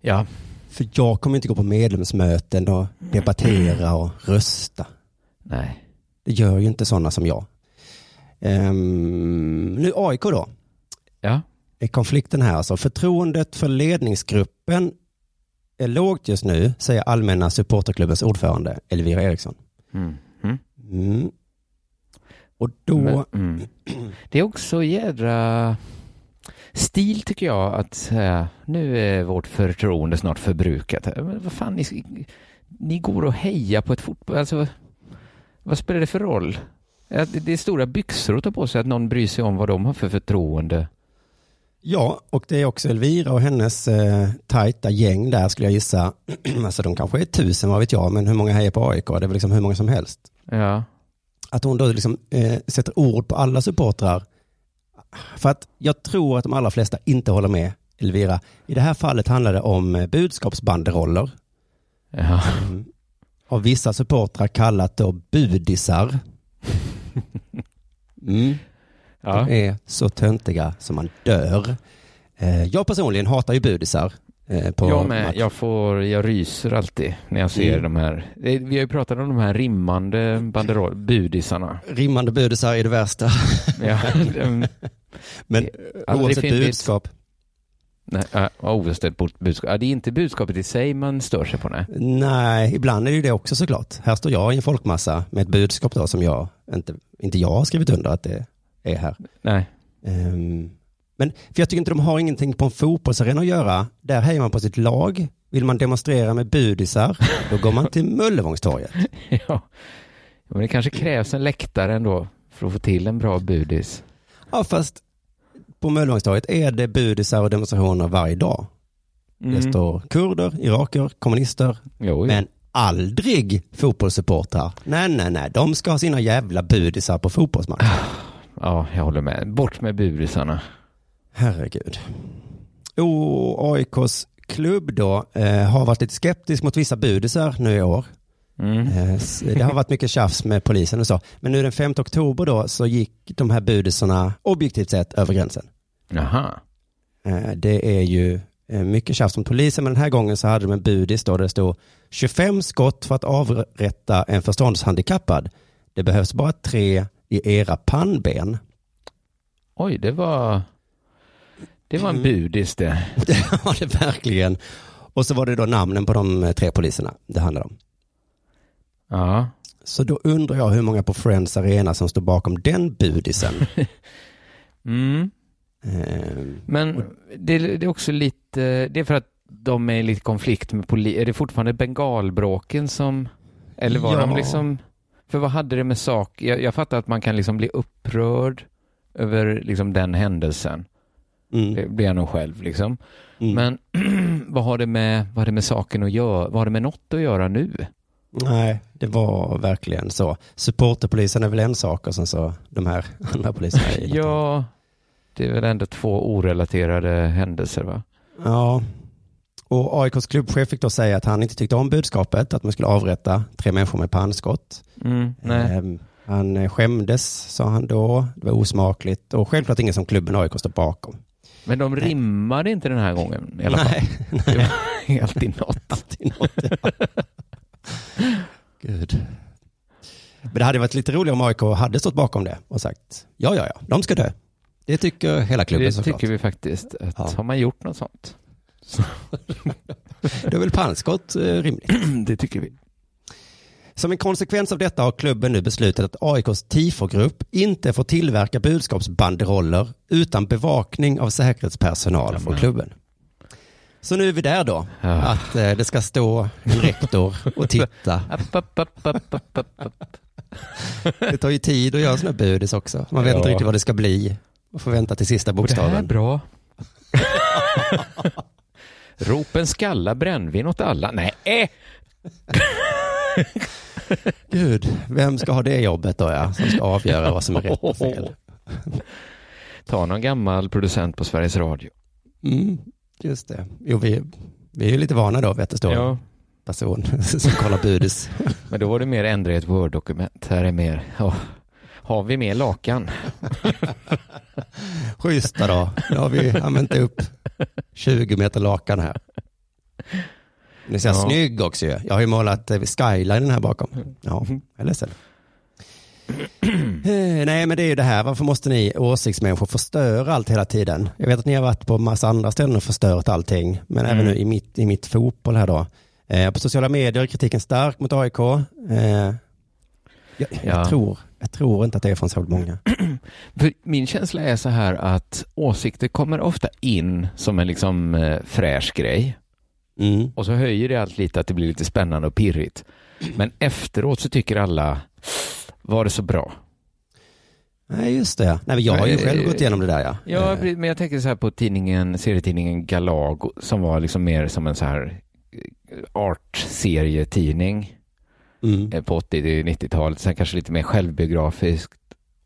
Ja, För jag kommer inte gå på medlemsmöten och debattera och rösta. nej. Det gör ju inte sådana som jag. Ehm, nu AIK då. Ja, Är konflikten här alltså. Förtroendet för ledningsgruppen är lågt just nu, säger allmänna supporterklubbens ordförande Elvira Eriksson. mm. Mm. Och då, Men, mm. Det är också jädra stil tycker jag att säga nu är vårt förtroende snart förbrukat. Men vad fan, ni, ni går och hejar på ett fotboll, alltså vad spelar det för roll? Det är stora byxor att ta på sig att någon bryr sig om vad de har för förtroende. Ja, och det är också Elvira och hennes eh, tajta gäng där skulle jag gissa. [CLEARS THROAT] alltså de kanske är tusen, vad vet jag, men hur många hejar på AIK? Det är väl liksom hur många som helst. Ja, Att hon då liksom eh, sätter ord på alla supportrar. För att jag tror att de allra flesta inte håller med Elvira. I det här fallet handlar det om eh, budskapsbanderoller. ja. Mm. Av vissa supportrar kallat då budisar. [LAUGHS] Mm. Ja. De är så töntiga som man dör. Eh, jag personligen hatar ju budisar. Eh, Jag med, match. jag får, jag ryser alltid när jag ser Mm. de här. Vi har ju pratat om de här rimmande banderoll, budisarna. Rimmande budisar är det värsta. [LAUGHS] Ja, de, Men oavsett budskap. nej, oavsett bud- budskap. Ja, det är inte budskapet i sig man stör sig på, nej. Nej, ibland är det ju det också såklart. Här står jag i en folkmassa med ett budskap då som jag inte, inte jag har skrivit under att det är här. Nej, Ehm, men för jag tycker inte de har ingenting på en fotbollsarena att göra. Där hejar man på sitt lag. Vill man demonstrera med budisar, då går man till [LAUGHS] Möllevångstorget. ja. Men det kanske krävs en läktare ändå för att få till en bra budis. Ja, fast på Möllevångstorget är det budisar och demonstrationer varje dag. Mm. Det står kurder, iraker, kommunister, Jo, men aldrig fotbollssupportrar. Nej, nej, nej, de ska ha sina jävla budisar på fotbollsmatcher. [SIGHS] Ja, jag håller med. Bort med budisarna. Herregud. Och AIKs klubb då eh, har varit lite skeptisk mot vissa budisar nu i år. Mm. Eh, det har varit mycket tjafs med polisen och så. Men nu den 5 oktober då så gick de här budisarna objektivt sett över gränsen. Jaha. Eh, det är ju eh, mycket tjafs om polisen men den här gången så hade de en budis då där det stod 25 skott för att avrätta en förståndshandikappad. Det behövs bara tre i era pannben. Oj, det var... Det var en Mm. budis det. [LAUGHS] Det var det verkligen. Och så var det då namnen på de eh, tre poliserna det handlade om. Ja. Så då undrar jag hur många på Friends Arena som står bakom den budisen. [LAUGHS] Mm. Eh, Men det, det är också lite, det är för att de är i lite konflikt med polisen. Är det fortfarande bengalbråken som, eller var Ja. de liksom, för vad hade det med sak, jag, jag fattar att man kan liksom bli upprörd över liksom den händelsen. mm, Det blir jag nog själv liksom. mm. Men [CLEARS THROAT] vad har det med, vad har det med saken att göra, vad har det med något att göra nu? Nej, det var verkligen så. Supporterpolisen är väl en sak och sen så de här [LAUGHS] andra poliserna. Ja, det är väl ändå två orelaterade händelser va? Ja, och AIKs klubbchef fick då säga att han inte tyckte om budskapet att man skulle avrätta tre människor med pannskott. Mm, nej. Ehm, Han eh, skämdes, sa han då. Det var osmakligt och självklart ingen som klubben AIK står bakom. Men de nej. rimmade inte den här gången i alla fall. Nej, Det var [LAUGHS] alltid något. alltid något. Ja. [LAUGHS] Gud. Men det hade varit lite roligare om AIK hade stått bakom det och sagt ja, ja, ja, de ska dö. Det tycker hela klubben Det såklart. tycker vi faktiskt. Att Ja. Har man gjort något sånt? Då är väl pannskott eh, rimligt. [CLEARS THROAT] det tycker vi. Som en konsekvens av detta har klubben nu beslutat att AIKs TIFO-grupp inte får tillverka budskapsbanderoller utan bevakning av säkerhetspersonal från klubben. Så nu är vi där då, Ja. att eh, det ska stå en rektor och titta. [LAUGHS] Det tar ju tid att göra sådana budis också. Man vet Ja. inte riktigt vad det ska bli. Man får vänta till sista Och det här är bokstaven. bra. [LAUGHS] Ropen skalla brännvin åt alla. Nej, äh. [LAUGHS] Gud, vem ska ha det jobbet då ja, som ska avgöra vad som är rätt och fel? [LAUGHS] Ta någon gammal producent på Sveriges Radio. Mm, just det. Jo, vi, vi är ju lite vana då vid att det står en person [LAUGHS] som kollar budis. men då var det mer ändra i ett Word-dokument. Här är mer, åh, har vi mer lakan? [LAUGHS] Schyssta då. Nu har vi använt upp 20 meter lakan här. Ni ser Ja. snygg också ju. Jag har ju målat eh, skylinen här bakom. Ja, jag är ledsen. Eh, Nej, men det är ju det här. Varför måste ni åsiktsmänniskor förstöra allt hela tiden? Jag vet att ni har varit på massa andra ställen och förstört allting. Men även Mm. nu i mitt, i mitt fotboll här då. Eh, på sociala medier är kritiken stark mot AIK. Eh, jag, Ja. jag, tror, jag tror inte att det är från så många. [CLEARS THROAT] Min känsla är så här att åsikter kommer ofta in som en liksom eh, fräsch grej. Mm. Och så höjer det allt lite att det blir lite spännande och pirrigt. [CLEARS THROAT] Men efteråt så tycker alla, var det så bra? Nej, just det. Nej, jag har ju själv gått igenom det där ja. Ja, Eh, men jag tänker så här på tidningen, serietidningen Galago som var liksom mer som en så här eh, art-serietidning Mm. eh, på 80-90-talet. Sen kanske lite mer självbiografiskt.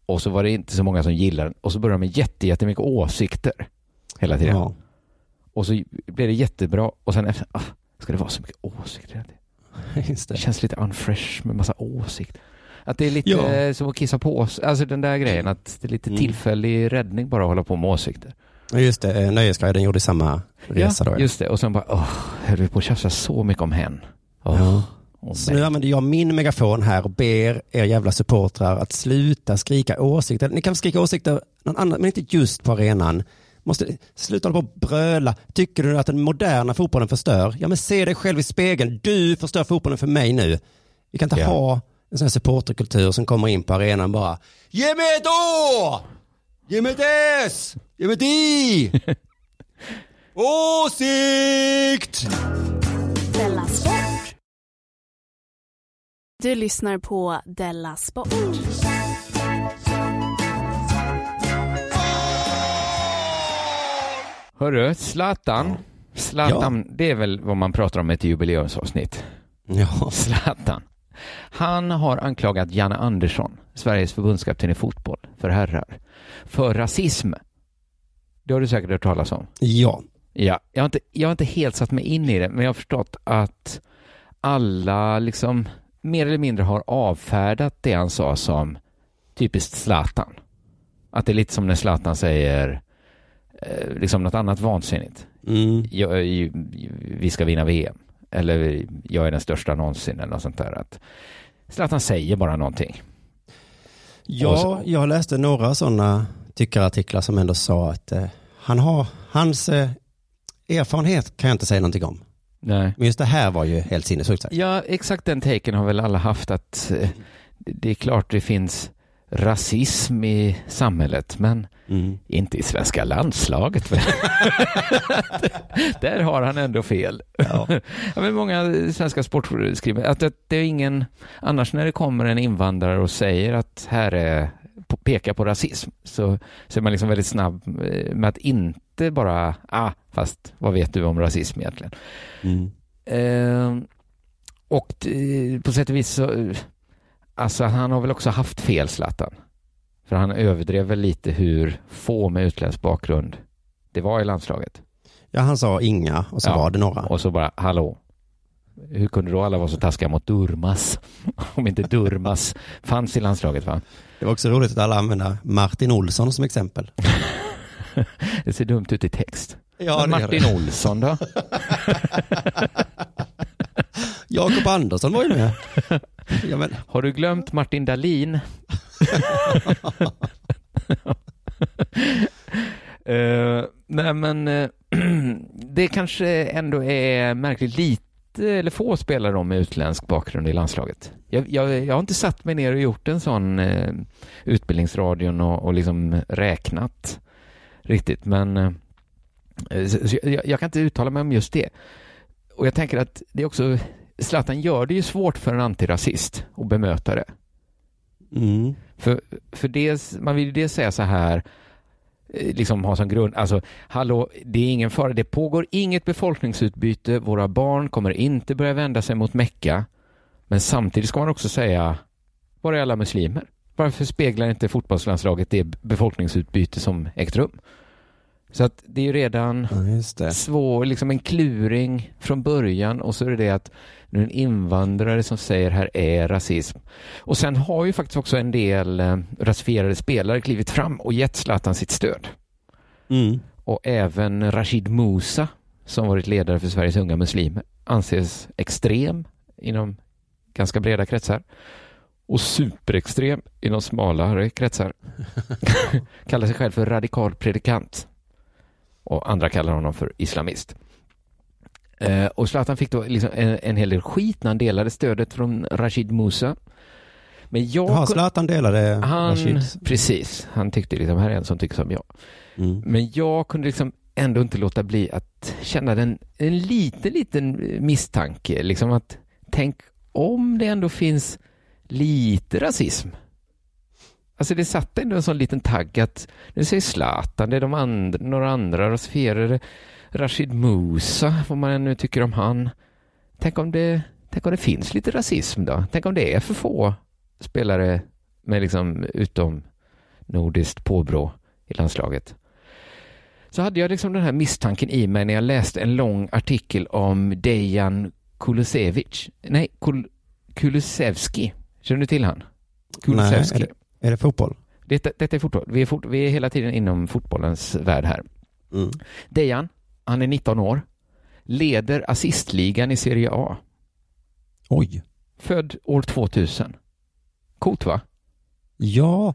Och så var det inte så många som gillade den. Och så började de med jätte, jättemycket åsikter hela tiden. Ja, Och så blev det jättebra. Och sen efter, ah, ska det vara så mycket åsikter [LAUGHS] just Det det. känns lite unfresh med massa åsikter. Att det är lite Ja. som att kissa på sig. Alltså den där grejen att det är lite Mm. tillfällig räddning bara att hålla på med åsikter. Just det, eh, Nöjesguiden gjorde samma resa då. ja. just det. Och sen bara, åh, höll vi på att tjafsa så mycket om hen. Åh, Ja. Så nu använder jag min megafon här och ber er jävla supportrar att sluta skrika åsikter. Ni kan skrika åsikter någon annan, men inte just på arenan. Måste sluta hålla på och bröla. Tycker du att den moderna fotbollen förstör? Ja, men se dig själv i spegeln. Du förstör fotbollen för mig nu. Vi kan inte Ja. ha en sån här supporterkultur som kommer in på arenan bara Ge mig ett Å! Ge mig ett S! Ge mig ett I! [LAUGHS] Åsikt! Du lyssnar på Della Sport. Hörru, Zlatan. Zlatan, det är väl vad man pratar om i ett jubileumsavsnitt. Ja. [LAUGHS] Zlatan. Han har anklagat Janne Andersson, Sveriges förbundskapten i fotboll för herrar, för rasism. Det har du säkert hört talas om. Ja. Ja, jag har, inte, jag har inte helt satt mig in i det, men jag har förstått att alla liksom mer eller mindre har avfärdat det han sa som typiskt Zlatan. Att det är lite som när Zlatan säger eh, liksom något annat vansinnigt. Mm. Jag, är- vi ska vinna VM. Eller jag är den största någonsin eller något sånt där. Att Zlatan säger bara någonting. Ja, jag läste några sådana tyckarartiklar som ändå sa att eh, han har, hans eh, erfarenhet kan jag inte säga någonting om. Nej. Men just det här var ju helt sinnessjukt. Ja, exakt den taken har väl alla haft att eh, det är klart det finns rasism i samhället, men Mm. inte i svenska landslaget. [LAUGHS] Där har han ändå fel. Ja. [LAUGHS] Ja, men många svenska sportskrivare, att, att det är ingen, annars när det kommer en invandrare och säger att här är, pekar på rasism, så, så är man liksom väldigt snabb eh, med att inte bara, ah, fast vad vet du om rasism egentligen? Mm. Eh, och på sätt och vis så, alltså han har väl också haft fel Zlatan. För han överdrev väl lite hur få med utländsk bakgrund det var i landslaget. ja, han sa inga och så Ja. var det några. Och så bara, hallå, hur kunde då alla vara så taskiga mot Durmas? [LAUGHS] Om inte Durmas fanns i landslaget va? Det var också roligt att alla använde Martin Olsson som exempel. [LAUGHS] Det ser dumt ut i text. Ja, det Martin Olsson då? [LAUGHS] Jakob Andersson var ju med. Ja, men, Har du glömt Martin Dahlin? [LAUGHS] Eh, nej men eh, [CLEARS THROAT] det kanske ändå är märkligt lite eller få spelare om med utländsk bakgrund i landslaget Jag, jag, jag har inte satt mig ner och gjort en sån eh, utbildningsradion och, och liksom räknat riktigt, men eh, så jag, jag kan inte uttala mig om just det. Och jag tänker att det är också, Zlatan gör det ju svårt för en antirasist att bemöta det. Mm. För, för det, man vill ju det säga så här, eh, liksom ha som grund, alltså hallå, det är ingen fara, det pågår inget befolkningsutbyte, våra barn kommer inte börja vända sig mot Mecka, men samtidigt ska man också säga, var är alla muslimer? Varför speglar inte fotbollslandslaget det befolkningsutbyte som ägt rum? Så att det är ju redan Ja, svår, liksom en kluring från början och så är det det att nu är en invandrare som säger här är rasism. Och sen har ju faktiskt också en del eh, rasifierade spelare klivit fram och gett Zlatan sitt stöd. Mm. Och även Rashid Musa, som varit ledare för Sveriges unga muslimer, anses extrem inom ganska breda kretsar och superextrem inom smalare kretsar. [LAUGHS] kallar sig själv för radikal predikant och andra kallar honom för islamist. Eh, och Zlatan fick då liksom en, en hel del skit när han delade stödet från Rashid Musa. Men jag... Jaha, Zlatan delade han, Rashid. precis, han tyckte liksom, här är en som tycker som jag. Mm. Men jag kunde liksom ändå inte låta bli att känna den, en liten, liten misstanke. Liksom att tänk om det ändå finns lite rasism. Alltså det satt ändå en sån liten tagg att nu säger Zlatan, det är de andra, några andra rasifierade, Rashid Musa, vad man nu tycker om han. Tänk om det, tänk om det finns lite rasism då? Tänk om det är för få spelare med liksom utom nordiskt påbrå i landslaget. Så hade jag liksom den här misstanken i mig när jag läste en lång artikel om Dejan Kulusevich. Nej, Kul Kulusevski. Känner du till han? Kulusevski. Nej, Är det fotboll? Detta, detta är fotboll. Vi är, fort, vi är hela tiden inom fotbollens värld här. Mm. Dejan, han är 19 år, leder assistligan i Serie A. Oj. Född år 2000. Coolt va? Ja,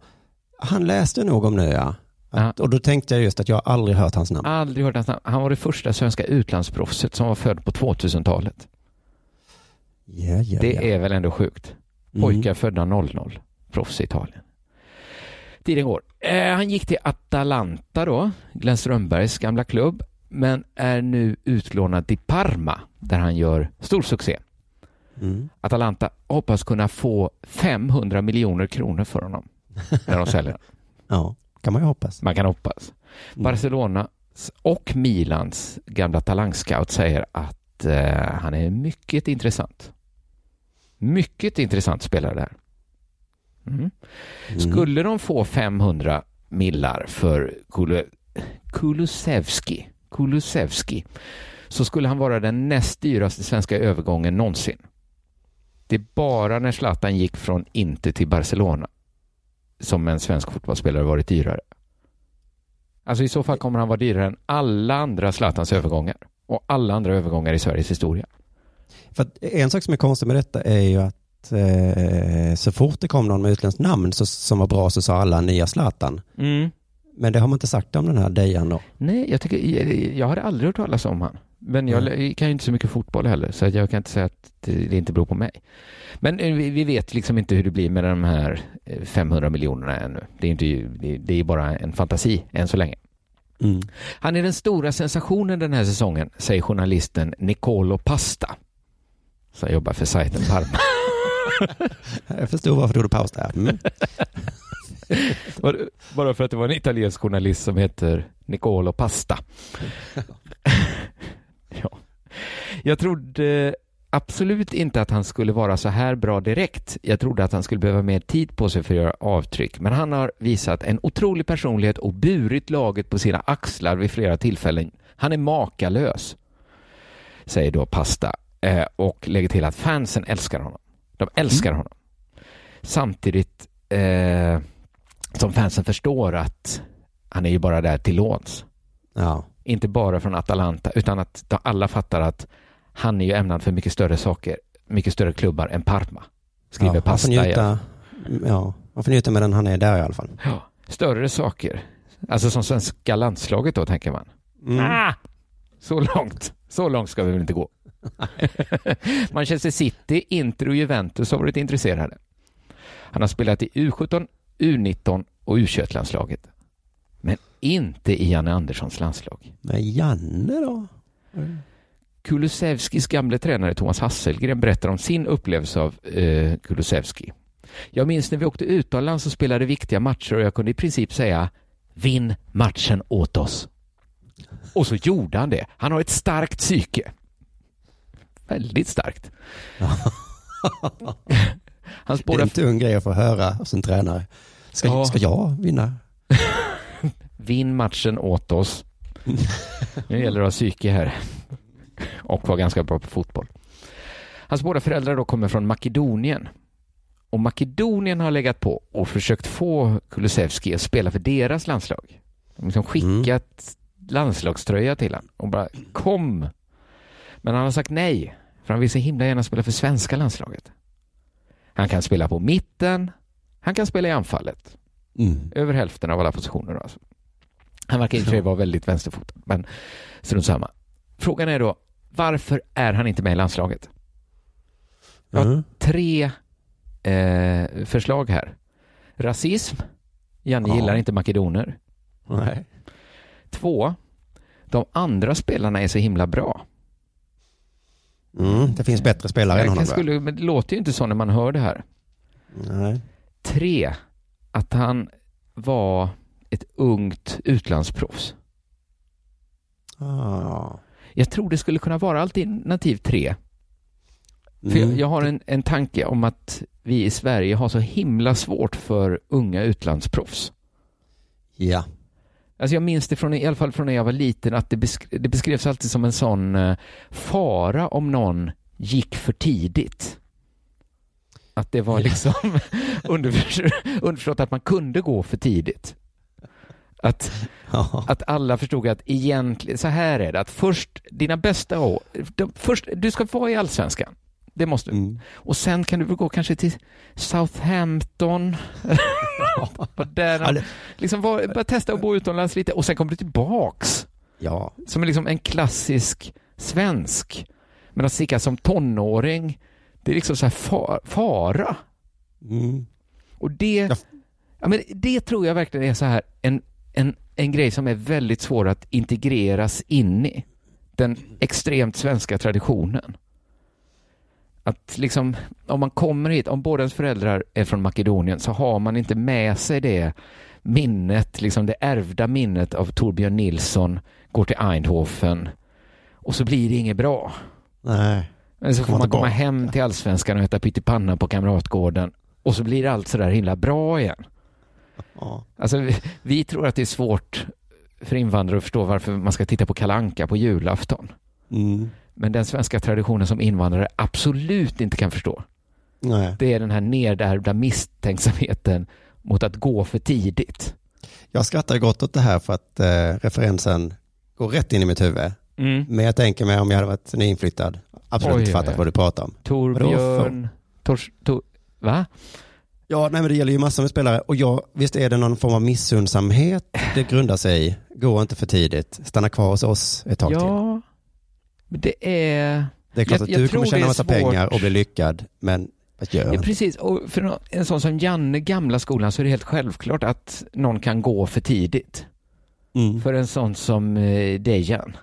han läste nog om det ja. Att, och då tänkte jag just att jag aldrig hört hans namn. Aldrig hört hans namn. Han var det första svenska utlandsproffset som var född på 2000-talet. Ja, ja, Det ja. är väl ändå sjukt. Mm. Pojkar födda 00, proffs i Italien. Tiden går. Eh, han gick till Atalanta då, Glenn Strömbergs gamla klubb, men är nu utlånad till Parma där han gör stor succé. Mm. Atalanta hoppas kunna få 500 miljoner kronor för honom när de säljer honom. [LAUGHS] Ja, kan man ju hoppas. Man kan hoppas. Mm. Barcelonas och Milans gamla talangscout säger att eh, han är mycket intressant. Mycket intressant spelare där. Mm. Mm. Skulle de få 500 millar för Kulu, Kulusevski, Kulusevski så skulle han vara den näst dyraste svenska övergången någonsin. Det är bara när Zlatan gick från Inter till Barcelona som en svensk fotbollsspelare varit dyrare. Alltså i så fall kommer han vara dyrare än alla andra Zlatans övergångar och alla andra övergångar i Sveriges historia. För att en sak som är konstig med detta är ju att eh, så fort det kom någon med utländskt namn så, som var bra så sa alla nya Zlatan. Men det har man inte sagt om den här Dejan då. Nej, jag, tycker, jag, jag har aldrig hört talas om han. Men jag Mm. kan ju inte så mycket fotboll heller, så jag kan inte säga att det, inte beror på mig. Men eh, vi, vi vet liksom inte hur det blir med de här eh, 500 miljonerna ännu. Det är, inte, det, det är bara en fantasi än så länge. Mm. Han är den stora sensationen den här säsongen, säger journalisten Nicolo Pasta. Som jobbar för sajten Parma. [LAUGHS] Jag förstod varför du gjorde paus där. Mm. [LAUGHS] Bara- Bara för att det var en italiensk journalist som heter Nicolo Pasta. [LAUGHS] ja. Jag trodde absolut inte att han skulle vara så här bra direkt. Jag trodde att han skulle behöva mer tid på sig för att göra avtryck. Men han har visat en otrolig personlighet och burit laget på sina axlar vid flera tillfällen. Han är makalös, säger då Pasta. Eh, och lägger till att fansen älskar honom. De älskar honom. Samtidigt eh, som fansen förstår att han är ju bara där till låns. Ja. Inte bara från Atalanta, utan att de alla fattar att han är ju ämnad för mycket större saker, mycket större klubbar än Parma. Skriver ja, man får Pasta. njuta, ja, man får njuta medan han är där i alla fall. Ja, större saker. Alltså som svenska landslaget då, tänker man. Mm. Ah, så långt. Så långt ska vi väl inte gå. [LAUGHS] Manchester City, Inter och Juventus har varit intresserade. Han har spelat i U17, U19 och U21-landslaget. Men inte i Janne Anderssons landslag. Men Janne då? Kulusevskis gamle tränare Thomas Hasselgren berättar om sin upplevelse av eh, Kulusevski. Jag minns när vi åkte utomlands och spelade viktiga matcher och jag kunde i princip säga vinn matchen åt oss. Och så gjorde han det. Han har ett starkt psyke. Väldigt starkt. [LAUGHS] Han Det är en tung grej att få höra en tränare. Ska, Ja. ska jag vinna? [LAUGHS] vinn matchen åt oss. Nu gäller det att ha psyke här. Och vara ganska bra på fotboll. Hans båda föräldrar då kommer från Makedonien. Och Makedonien har legat på och försökt få Kulusevski att spela för deras landslag. De har liksom skickat landslagströja till honom och bara kom. Men han har sagt nej, för han vill så himla gärna spela för svenska landslaget. Han kan spela på mitten, han kan spela i anfallet. Mm. Över hälften av alla positioner. Alltså. Han verkar i och för sig vara väldigt vänsterfotad, men strunt samma. Frågan är då, varför är han inte med i landslaget? Ja. Mm. Tre eh, förslag här. Rasism. Janne Ja. gillar inte makedoner. Nej. Två. De andra spelarna är så himla bra. Mm. Det finns bättre spelare än honom. skulle, men det låter ju inte så när man hör det här. Nej. Tre. Att han var ett ungt utlandsproffs. Ah. Jag tror det skulle kunna vara alternativ tre. För Mm. jag, jag har en, en tanke om att vi i Sverige har så himla svårt för unga utlandsproffs. Ja. Alltså jag minns det från, i alla fall från när jag var liten att det, besk det beskrevs alltid som en sån eh, fara om någon gick för tidigt. Att det var liksom [LAUGHS] underför, underförstått att man kunde gå för tidigt. Att, Ja. att alla förstod att egentligen, så här är det, att först, dina bästa år, de, först, du ska vara i allsvenskan. Det måste du. Mm. Och sen kan du väl gå kanske till Southampton. [LAUGHS] Där, liksom var, bara testa att bo utomlands lite och sen kommer du tillbaks. ja. Som är liksom en klassisk svensk. Men att sticka som tonåring, det är liksom så här fa- fara. Mm. Och det, Ja. ja, men det tror jag verkligen är så här en, en, en grej som är väldigt svår att integreras in i. Den extremt svenska traditionen. Att liksom, om man kommer hit, om båda ens föräldrar är från Makedonien så har man inte med sig det minnet, liksom det ärvda minnet av Torbjörn Nilsson, går till Eindhoven och så blir det inget bra. Nej. Men så får man komma hem till allsvenskan och äta pyttipanna på Kamratgården och så blir allt sådär himla bra igen. Ja. Alltså, vi, vi tror att det är svårt för invandrare att förstå varför man ska titta på Kalanka på julafton. Mm. Men den svenska traditionen som invandrare absolut inte kan förstå, Nej. det är den här nedärvda misstänksamheten mot att gå för tidigt. Jag skrattar gott åt det här för att eh, referensen går rätt in i mitt huvud. Men jag tänker mig om jag hade varit nyinflyttad, absolut Oj, inte fattat vad du pratar om. Torbjörn... Tors, tor, va? Ja, nej men det gäller ju massor med spelare och jag, visst är det någon form av missundsamhet det grundar sig i. Gå inte för tidigt, stanna kvar hos oss ett tag till. Ja, men det är... Det är klart jag- att du kommer tjäna massa svårt. pengar och bli lyckad, men vad gör Ja, precis. Och för en sån som Janne, gamla skolan, så är det helt självklart att någon kan gå för tidigt. Mm. För en sån som eh, Dejan.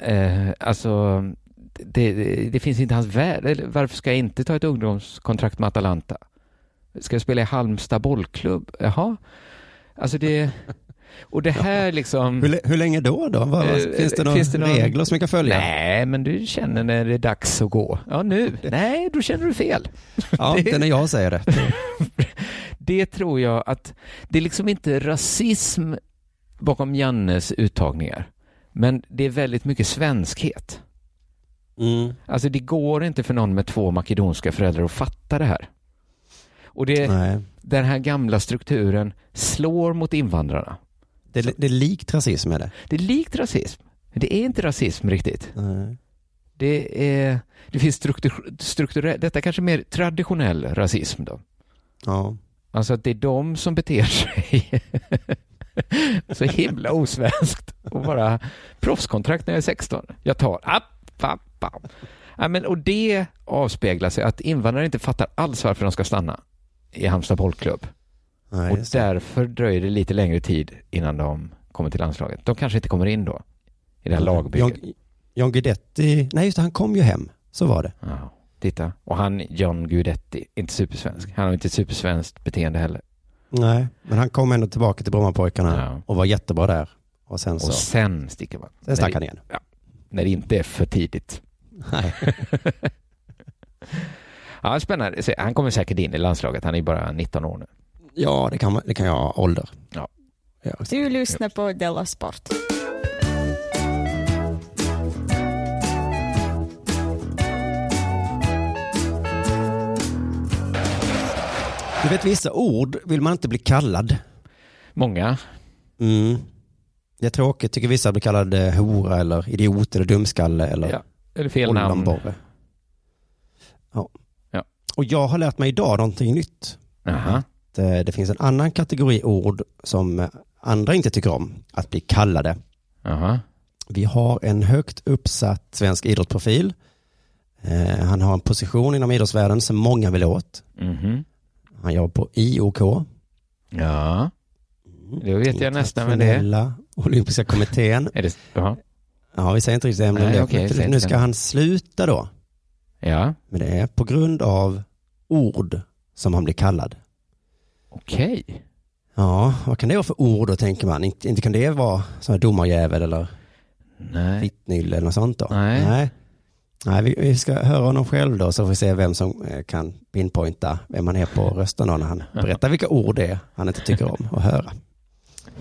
Eh, alltså, det, det, finns inte hans värld. Varför ska jag inte ta ett ungdomskontrakt med Atalanta? Ska jag spela i Halmstad bollklubb? Jaha. Alltså det... Och det här liksom... Hur, hur länge då? då? Vad, Eh, finns det några finns det någon- regler som vi kan följa? Nej, men du känner när det är dags att gå. Ja, nu. Nej, då känner du fel. Ja, det är när jag säger det. [LAUGHS] det tror jag att det är liksom inte rasism bakom Jannes uttagningar, men det är väldigt mycket svenskhet. Mm. Alltså det går inte för någon med två makedonska föräldrar att fatta det här. Och det, Nej. den här gamla strukturen slår mot invandrarna. Det, är- det är likt rasism är det. Det är likt rasism. men Det är inte rasism riktigt. Nej. Det, är, det finns struktur, strukturell, detta är kanske mer traditionell rasism då. Ja. Alltså att det är de som beter sig [LAUGHS] så himla osvenskt och bara proffskontrakt när jag är 16. Jag tar, ah, pappa. Ja, men, och det avspeglar sig att invandrare inte fattar alls varför de ska stanna i Halmstad bollklubb. Nej, och därför dröjer det lite längre tid innan de kommer till landslaget. De kanske inte kommer in då, i det här lagbygget. John, John Guidetti, nej just det, han kom ju hem. Så var det. Ja, titta. Och han, John Guidetti, inte supersvensk. Han har inte supersvenskt beteende heller. Nej, men han kom ändå tillbaka till Brommapojkarna Ja. och var jättebra där. Och sen så, Och sen sticker man. sen stack han igen. när det inte är för tidigt. Nej. [LAUGHS] Ja, spännande. Han kommer säkert in i landslaget. Han är bara 19 år nu. Ja, det kan, man- det kan jag ha ålder. Ja. Ja, Du lyssnar på Della Sport. Du vet vissa ord vill man inte bli kallad. Många. Mm. Det är tråkigt, tycker vissa blir kallade hora eller idiot eller dumskalle eller Ja. Eller fel namn. Ja. Ja. Och jag har lärt mig idag någonting nytt. Aha. Att, eh, Det finns en annan kategori ord som eh, andra inte tycker om att bli kallade. Aha. Vi har en högt uppsatt svensk idrottsprofil. Eh, Han har en position inom idrottsvärlden som många vill åt. Mhm. Han jobbar på IOK. Ja. Då vet jag nästan vem det är. Olympiska kommittén. [LAUGHS] är det... Ja. Ja, vi säger inte riktigt ämne om Nej, det. säg nu ska det. han sluta då. Ja. Men det är på grund av ord som han blir kallad. Okej. Ja, vad kan det vara för ord då tänker man? Inte, inte kan det vara sån här domarjävel eller Nej. eller något sånt då? Nej. Nej, Nej vi, vi ska höra honom själv då så får vi se vem som eh, kan pinpointa vem han är på rösten då när han [LAUGHS] berättar vilka ord det är han inte tycker om att höra.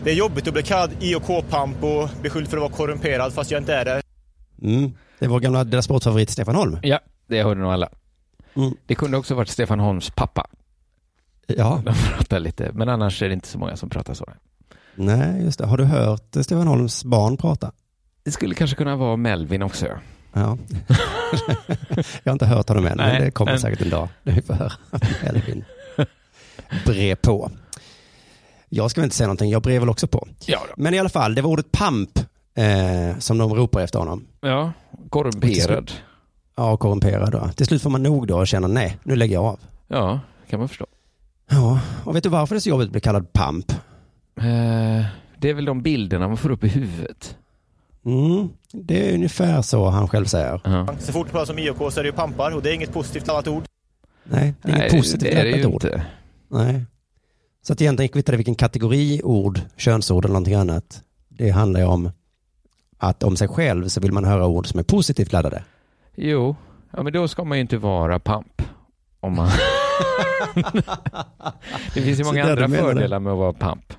Det är jobbigt att bli kallad IOK-pamp och beskylld för att vara korrumperad fast jag inte är det. Mm. Det är vår gamla Della Sport-favorit Stefan Holm. Ja, det hörde nog alla. Mm. Det kunde också varit Stefan Holms pappa. [LAUGHS] Ja, De pratar lite, men annars är det inte så många som pratar så. nej just det. Har du hört Stefan Holms barn prata? Det skulle kanske kunna vara Melvin också. Ja. [LAUGHS] jag har inte hört honom än, Nej, men det kommer men- säkert en dag. Vi får höra Elvin bre på. Jag ska väl inte säga någonting, jag brev väl också på. Ja. Men i alla fall, det var ordet pamp eh, som de ropar efter honom. ja korrumperad. Ja, korrumperad då. Till slut får man nog då och känna nej, nu lägger jag av. Ja, kan man förstå. Ja, och vet du varför det är så jobbigt att bli kallad pamp? Eh, det är väl de bilderna man får upp i huvudet. Mm, det är ungefär så han själv säger. Ja. Så fort det pratas om IOK så är det ju pampar och det är inget positivt laddat ord. Nej, det är inget Nej, positivt det är det ju ord. inte. Nej. Så att egentligen kvittar det vilken kategori ord, könsord eller någonting annat. Det handlar ju om att om sig själv så vill man höra ord som är positivt laddade. Jo, ja, men då ska man ju inte vara pamp. Om man... [LAUGHS] det finns ju många andra fördelar med att vara pamp.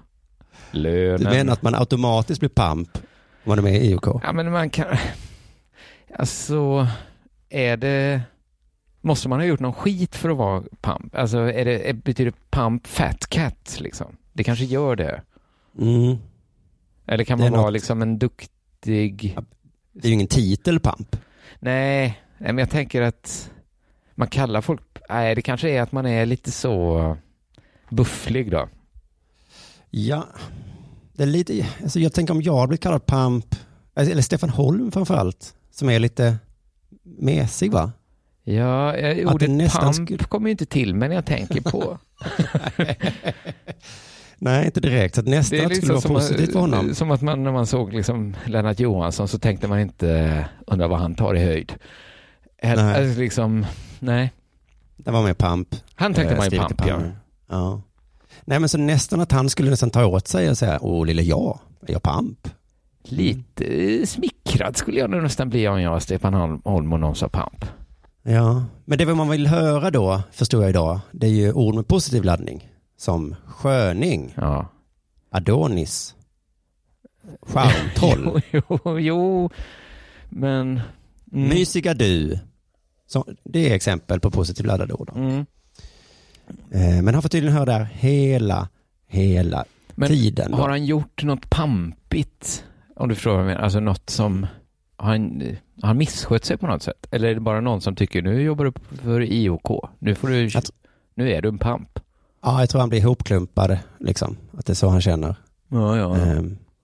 Lönen. Du menar att man automatiskt blir pamp om man är med i IOK? Ja, men man kan... Alltså, är det... Måste man ha gjort någon skit för att vara pamp? Alltså, är det, betyder pamp fat cat liksom? Det kanske gör det. Mm. Eller kan man vara något- liksom en duktig... Det är ju ingen titel. Nej, nej, men jag tänker att man kallar folk... Nej, det kanske är att man är lite så bufflig då. Ja, det är lite, alltså jag tänker om jag hade blivit kallad pamp, eller Stefan Holm framförallt, som är lite mesig va? Ja, eh, ordet nästan pamp skulle- kommer ju inte till men jag tänker på. [LAUGHS] Nej, inte direkt. Så att nästan Det är det skulle liksom vara positivt för honom. som att man när man såg liksom Lennart Johansson så tänkte man inte undra vad han tar i höjd. Nej. Alltså liksom, nej. Det var med pamp. Han tänkte Eh, man ju i pamp, ja. Nej, men så nästan att han skulle nästan ta åt sig och säga, åh lille jag, är jag pamp? Lite smickrad skulle jag nästan bli om jag var Stefan Holm- Holm och någon sa pamp. Ja, men det man vill höra då, förstår jag idag, det är ju ord med positiv laddning. Som sköning, Ja. adonis, charmtroll, [LAUGHS] Jo, jo, jo, men... Mm, mysiga du. Så, det är exempel på positivt laddade ord. mm. Eh, Men han får tydligen höra det här hela, hela Men tiden. då. Har han gjort något pampigt? Om du förstår vad jag menar. Alltså något som... Har han, har han misskött sig på något sätt? Eller är det bara någon som tycker nu jobbar du för IOK. Nu får du... Tr- Nu är du en pamp. Ja, jag tror han blir ihopklumpad, liksom. Att det är så han känner. Ja, ja. Eh,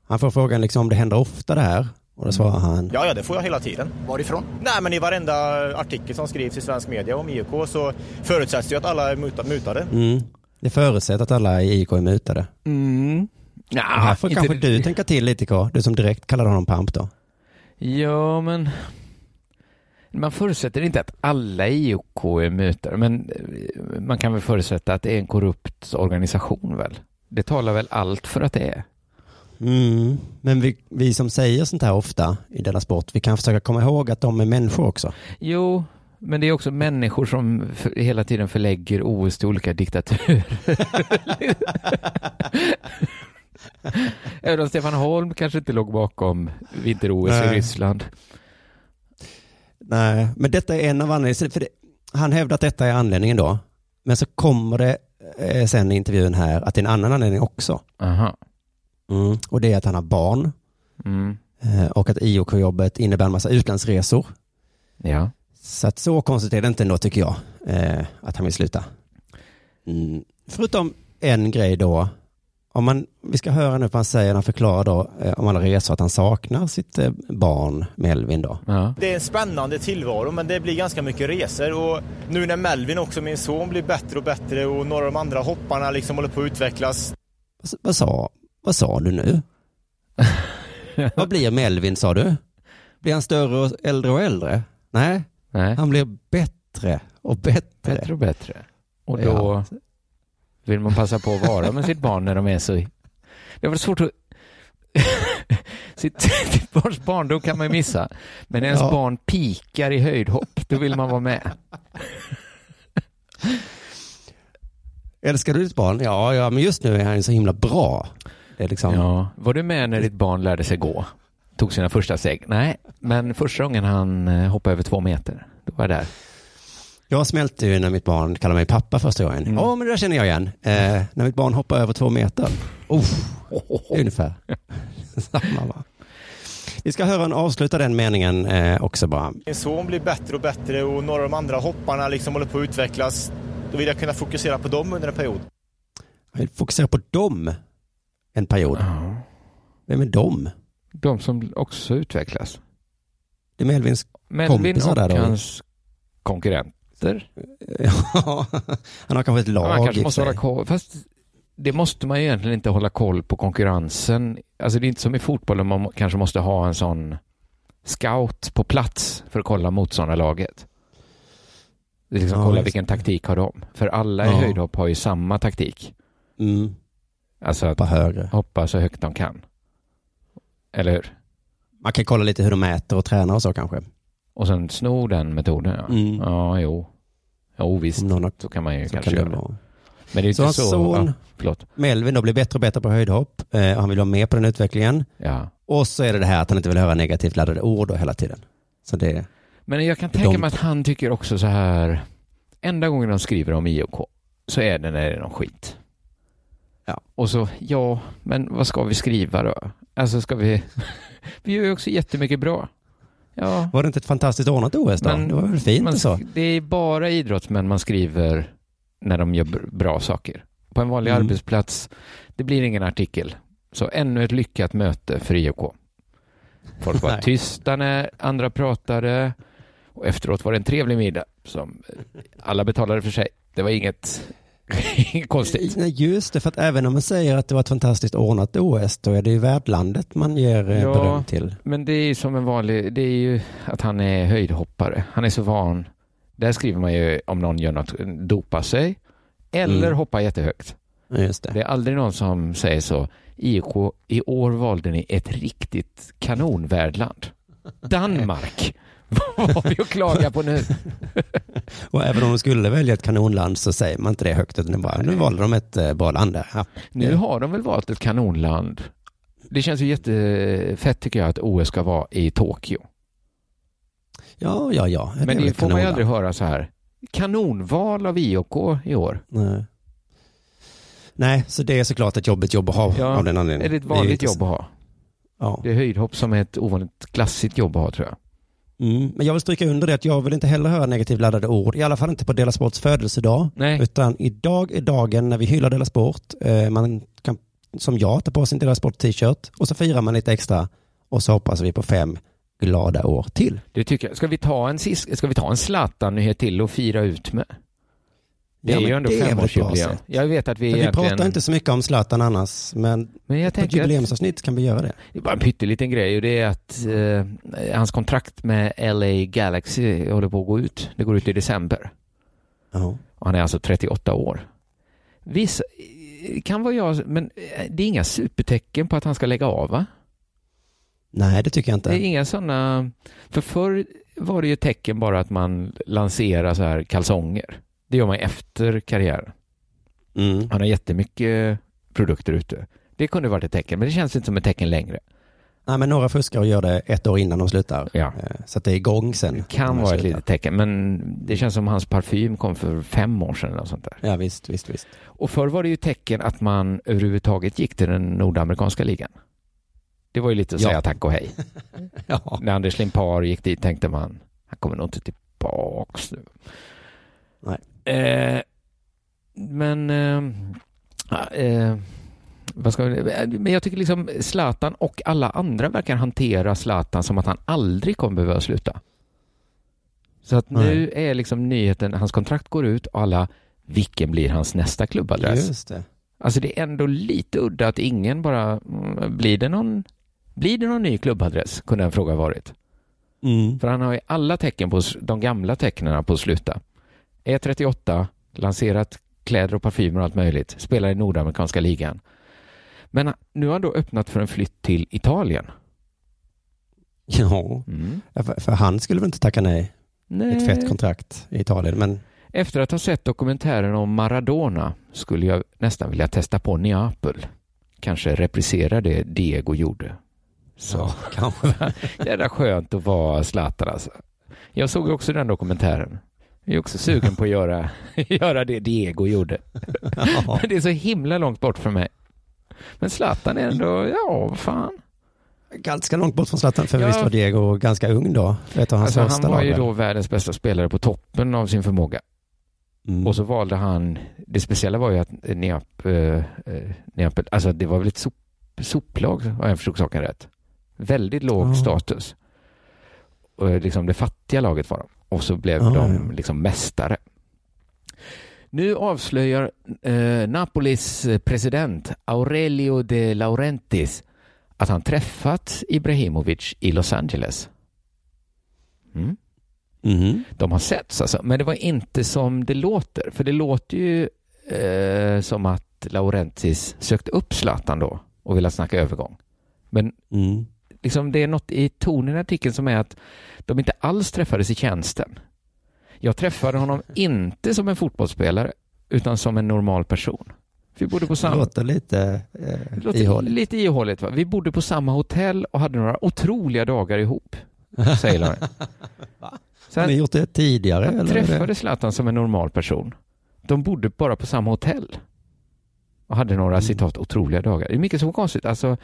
Han får frågan liksom om det händer ofta det här. Och då svarar han, Ja, ja, det får jag hela tiden. Varifrån? Nej, men i varenda artikel som skrivs i svensk media om IOK så förutsätts ju att alla är muta- mutade. mm, det förutsätter att alla i IK är mutade. Mm. Och här får kanske du tänka till lite K, du som direkt kallade honom pamp då. Ja, men man förutsätter inte att alla IOK är mutare, men eh, man kan väl förutsätta att det är en korrupt organisation väl? Det talar väl allt för att det är? Mm. Men vi, vi som säger sånt här ofta i Della Sport, vi kan försöka komma ihåg att de är människor också. Jo, men det är också människor som för, hela tiden förlägger OS till olika diktaturer. Även om Stefan Holm kanske inte låg bakom vinter-OS i. Ryssland. Nej, men detta är en av anledningarna. För det, han hävdar att detta är anledningen då. Men så kommer det eh, sen i intervjun här att det är en annan anledning också. Aha. Mm. Och det är att han har barn Mm. eh, och att IOK-jobbet innebär en massa utlandsresor. Ja. Så att så konstigt är det inte ändå tycker jag, eh, att han vill sluta. Mm. Förutom en grej då, om man, vi ska höra nu vad han säger när han förklarar då eh, om alla resor att han saknar sitt barn Melvin då. ja. Det är en spännande tillvaro, men det blir ganska mycket resor. Och nu när Melvin, också min son, blir bättre och bättre och några av de andra hopparna liksom håller på att utvecklas. Vad, sa, vad sa du nu? [LAUGHS] vad blir Melvin sa du? Blir han större och äldre och äldre? Nej, Nej. han blir bättre och bättre. Bättre och bättre. Och då Ja. vill man passa på att vara med sitt barn när de är så... Det var svårt att... [LAUGHS] sitt, sitt barns barndom kan man ju missa. Men ens Ja. barn pikar i höjdhopp, då vill man vara med. [LAUGHS] Älskar du ditt barn? Ja, ja, men just nu är han så himla bra. Liksom, Ja. Var du med när ditt barn lärde sig gå? Tog sina första steg? Nej, men första gången han eh, hoppade över två meter, då var jag där. Jag smälte ju när mitt barn kallade mig pappa första gången. Ja, Mm. men det där känner jag igen. Eh, när mitt barn hoppar över två meter. Oh, ungefär [LAUGHS] samma va? Vi ska höra en avsluta den meningen eh, också bara. Min son blir bättre och bättre och några av de andra hopparna liksom håller på att utvecklas. Då vill jag kunna fokusera på dem under en period. Jag vill fokusera på dem en period. Ja. Vem är dem? De som också utvecklas. Det är Melvins... Melvin Kompisar där då? hans konkurrenter. [LAUGHS] Ja, han har kanske ett lag Man kanske måste hålla koll, fast det måste man ju egentligen inte hålla koll på konkurrensen. Alltså det är inte som i fotbollen, man kanske måste ha en sån scout på plats för att kolla motståndarlaget. Det är liksom Ja, kolla just vilken taktik har de. För alla i Ja. höjdhopp har ju samma taktik. Mm, Alltså att hoppa högre. hoppa så högt de kan. Eller hur? Man kan kolla lite hur de äter och tränar och så kanske. Och sen sno den metoden. Ja, Mm. ja jo. Jo, visst. Har, Så kan man ju så kanske kan göra. Men det är Så inte så... son Ja. Melvin då blir bättre och bättre på höjdhopp. Eh, han vill vara med på den utvecklingen. Ja. Och så är det det här att han inte vill höra negativt laddade ord då hela tiden. Så det, Men jag kan tänka de- mig att han tycker också så här, enda gången de skriver om IOK så är det när det är någon skit. Ja. Och så, ja, men vad ska vi skriva då? Alltså ska vi, [LAUGHS] vi gör ju också jättemycket bra. Ja, var det inte ett fantastiskt ordnat OS då? Men- det var väl fint man, så? det är bara idrottsmän man skriver när de gör br- bra saker. På en vanlig Mm. arbetsplats, det blir ingen artikel. Så ännu ett lyckat möte för IOK. Folk var [LAUGHS] tysta när andra pratade och efteråt var det en trevlig middag som alla betalade för sig. Det var inget [LAUGHS] konstigt. Nej, just det, för att även om man säger att det var ett fantastiskt ordnat OS, då är det ju värdlandet man ger eh, Ja. beröm till. Men det är ju som en vanlig, det är ju att han är höjdhoppare. Han är så van. Där skriver man ju om någon gör något, dopar sig eller Mm. hoppar jättehögt. Just det. Det är aldrig någon som säger så. IOK, i år valde ni ett riktigt kanonvärdland. [LAUGHS] Danmark. Vad har vi att klaga på nu? [LAUGHS] Och även om de skulle välja ett kanonland så säger man inte det högt, utan det är bara, nu valde de ett eh, bra land där. Ja. Nu har de väl valt ett kanonland. Det känns ju jättefett tycker jag att OS ska vara i Tokyo. Ja, ja, ja. Men är väl det får man ju aldrig höra så här. Kanonval av IOK i år. Nej. Nej, så det är såklart ett jobbigt jobb att ha Ja, av den anledningen. Är det ett vanligt inte- jobb att ha? Ja. Det är höjdhopp som är ett ovanligt klassiskt jobb att ha tror jag. Mm. Men jag vill stryka under det att jag vill inte heller höra negativt laddade ord, i alla fall inte på Dela Sports födelsedag. Nej. Utan idag är dagen när vi hyllar Dela Sport. Eh, Man kan, som jag, ta på sig en Dela Sport t-shirt och så firar man lite extra och så hoppas vi på fem glada år till. Det tycker. Ska vi ta en, sist, ska vi ta en Zlatan-nyhet till och fira ut med? Det Ja, är men ju ändå femårsjubileum. Jag vet att vi Men vi egentligen... pratar inte så mycket om Zlatan annars, men Men jag på ett tänker att jubileumsavsnitt kan vi göra det. det är bara en pytteliten grej och det är att eh, hans kontrakt med LA Galaxy håller på att gå ut. Det går ut i december. Ja. Och han är alltså 38 år. Vissa, det kan vara jag, men eh, det är inga supertecken på att han ska lägga av va? Nej, det tycker jag Det är inte. inga sådana, för förr var det ju tecken bara att man lanserar så här kalsonger. Det gör man efter karriären. Mm. Han har jättemycket produkter ute. Det kunde varit ett tecken, men det känns inte som ett tecken längre. Nej, men några fuskar och gör det ett år innan de slutar. Ja. Eh, Så att det är igång sen. Det kan vara ett litet tecken, men det känns som hans parfym kom för fem år sedan eller sånt där. Ja, visst, visst, visst. Och förr var det ju tecken att man överhuvudtaget gick till den nordamerikanska ligan. Det var ju lite att Ja. säga tack och hej. [LAUGHS] Ja. När Anders Limpar gick dit tänkte man, han kommer nog inte tillbaks nu. Nej. Eh, men, eh, ja, eh, vad ska vi, men jag tycker liksom Zlatan och alla andra verkar hantera Zlatan som att han aldrig kommer behöva sluta. Så att nu är liksom nyheten, hans kontrakt går ut och alla, vilken blir hans nästa klubbadress? Just det. Alltså det är ändå lite udda att ingen bara, mm, blir det någon, blir det någon ny klubbadress? Kunde en fråga varit. Mm. För han har ju alla tecken på, de gamla tecknen på att sluta. Är 38, lanserat kläder och parfymer och allt möjligt, spelar i Nordamerikanska ligan. Men nu har han då öppnat för en flytt till Italien. Ja, Mm. För, för han skulle väl inte tacka nej? Nej. Ett fett kontrakt i Italien, men Efter att ha sett dokumentären om Maradona skulle jag nästan vilja testa på Neapel. Kanske reprisera det Diego gjorde. Så. ja, kanske. [LAUGHS] Jävla skönt att vara Zlatan alltså. Jag såg också den dokumentären. Jag är också sugen på att göra, [LAUGHS] göra det Diego gjorde. Ja. Men [LAUGHS] det är så himla långt bort från mig. Men Zlatan är ändå, ja, vad fan. Ganska långt bort från Zlatan, för Ja. visst var Diego ganska ung då? Vet du, hans Alltså, han var ju då världens bästa spelare på toppen av sin förmåga. Mm. Och så valde han, det speciella var ju att Neap, eh, eh, Neapel, alltså det var väl ett sop, soplag om jag förstod saken rätt. Väldigt låg Ja. status. Och eh, liksom det fattiga laget var de. Och så blev Ja, de liksom mästare. Nu avslöjar eh, Napolis president Aurelio de Laurentiis att han träffat Ibrahimovic i Los Angeles. Mm. Mhm. De har setts alltså, men det var inte som det låter. För det låter ju eh, som att Laurentis sökte upp Zlatan då och ville snacka övergång. Men Mm. Liksom, det är något i tonen i artikeln som är att de inte alls träffades i tjänsten. Jag träffade honom [LAUGHS] inte som en fotbollsspelare, utan som en normal person. Vi bodde på Det samma... låter lite Det eh, låter ihåligt. lite ihåligt. Va? Vi bodde på samma hotell och hade några otroliga dagar ihop, säger. [LAUGHS] Så Har ni gjort det tidigare? Han eller det- träffade Zlatan som en normal person. De bodde bara på samma hotell. Och hade några Mm. citat otroliga dagar. Det är mycket som är konstigt. Alltså,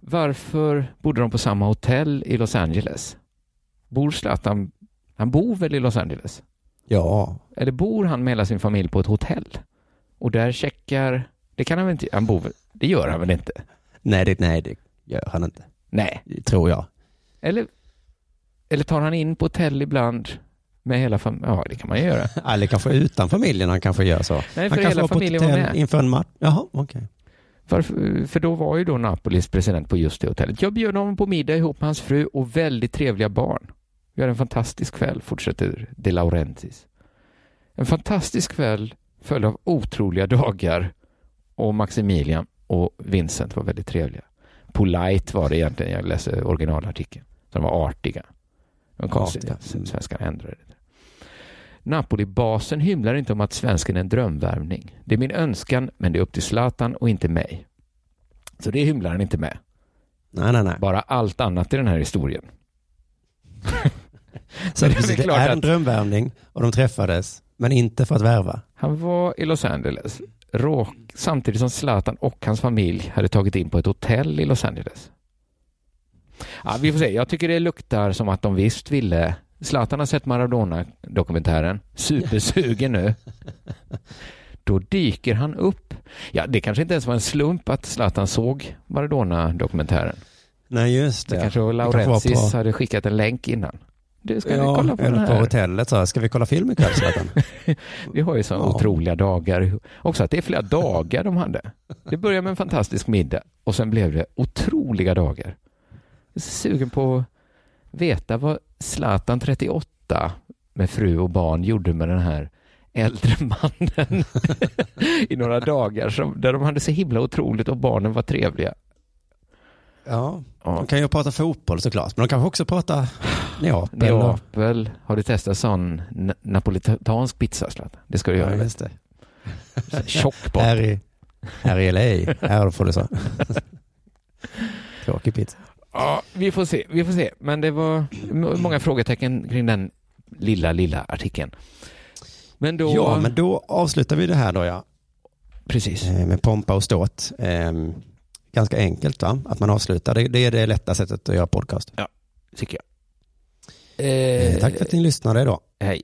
varför bodde de på samma hotell i Los Angeles? Bor Zlatan, han bor väl i Los Angeles? Ja, Eller bor han med hela sin familj på ett hotell? Och där checkar, det kan han väl inte, han bor väl, det gör han väl inte? nej det, nej det gör han inte. Nej. Tror jag. Eller, eller tar han in på hotell ibland med hela familjen? Ja, det kan man ju göra. [LAUGHS] Eller kanske utan familjen han kanske gör så. Nej, han för kanske hela var på familjen var med. inför en match. Jaha, okej. Varför, för då var ju då Napolis president på just det hotellet. Jag bjöd honom på middag ihop med hans fru och väldigt trevliga barn. Vi hade en fantastisk kväll, fortsätter De Laurentiis. En fantastisk kväll följd av otroliga dagar och Maximilian och Vincent var väldigt trevliga. Polite var det egentligen, jag läste originalartikeln. De var artiga. Var konstigt att svenskarna ändrade det. Napoli-basen hymlar inte om att svensken är en drömvärvning. Det är min önskan, men det är upp till Zlatan och inte mig. Så det hymlar han inte med. Nej, nej, nej. Bara allt annat i den här historien. [LAUGHS] Så det, det är det är en drömvärvning och de träffades, men inte för att värva. Han var i Los Angeles råk, samtidigt som Zlatan och hans familj hade tagit in på ett hotell i Los Angeles. Ja, vi får se. Jag tycker det luktar som att de visst ville. Zlatan har sett Maradona-dokumentären. Supersugen nu. Då dyker han upp. Ja, det kanske inte ens var en slump att Zlatan såg Maradona-dokumentären. Nej, just det. Det kanske Det kanske på- hade skickat en länk innan. Du, ska vi Ja, kolla på den eller på här? hotellet så här, ska vi kolla film ikväll Zlatan? [LAUGHS] Vi har ju så Ja. otroliga dagar. Också att det är flera dagar de hade. Det började med en fantastisk middag och sen blev det otroliga dagar. Jag är sugen på att veta vad Zlatan 38 med fru och barn gjorde med den här äldre [LAUGHS] mannen i några dagar som, där de hade så himla otroligt och barnen var trevliga. Ja, Ja. de kan ju prata fotboll såklart, men de kanske också prata Neapel. Neapel, har du testat sån na- napolitansk pizza Zlatan? Det ska du Ja, göra. just det. Tjock. Här i, här i LA, här får du så. [LAUGHS] Tråkig pizza. Ja, vi får se, vi får se. Men det var många frågetecken kring den lilla, lilla artikeln. Men då... Ja, men då avslutar vi det här då ja, Precis. eh, med pompa och ståt. Ehm, Ganska enkelt va, att man avslutar. Det, är det lätta sättet att göra podcast. Tycker jag. Eh, Tack för att ni lyssnade då. Hej.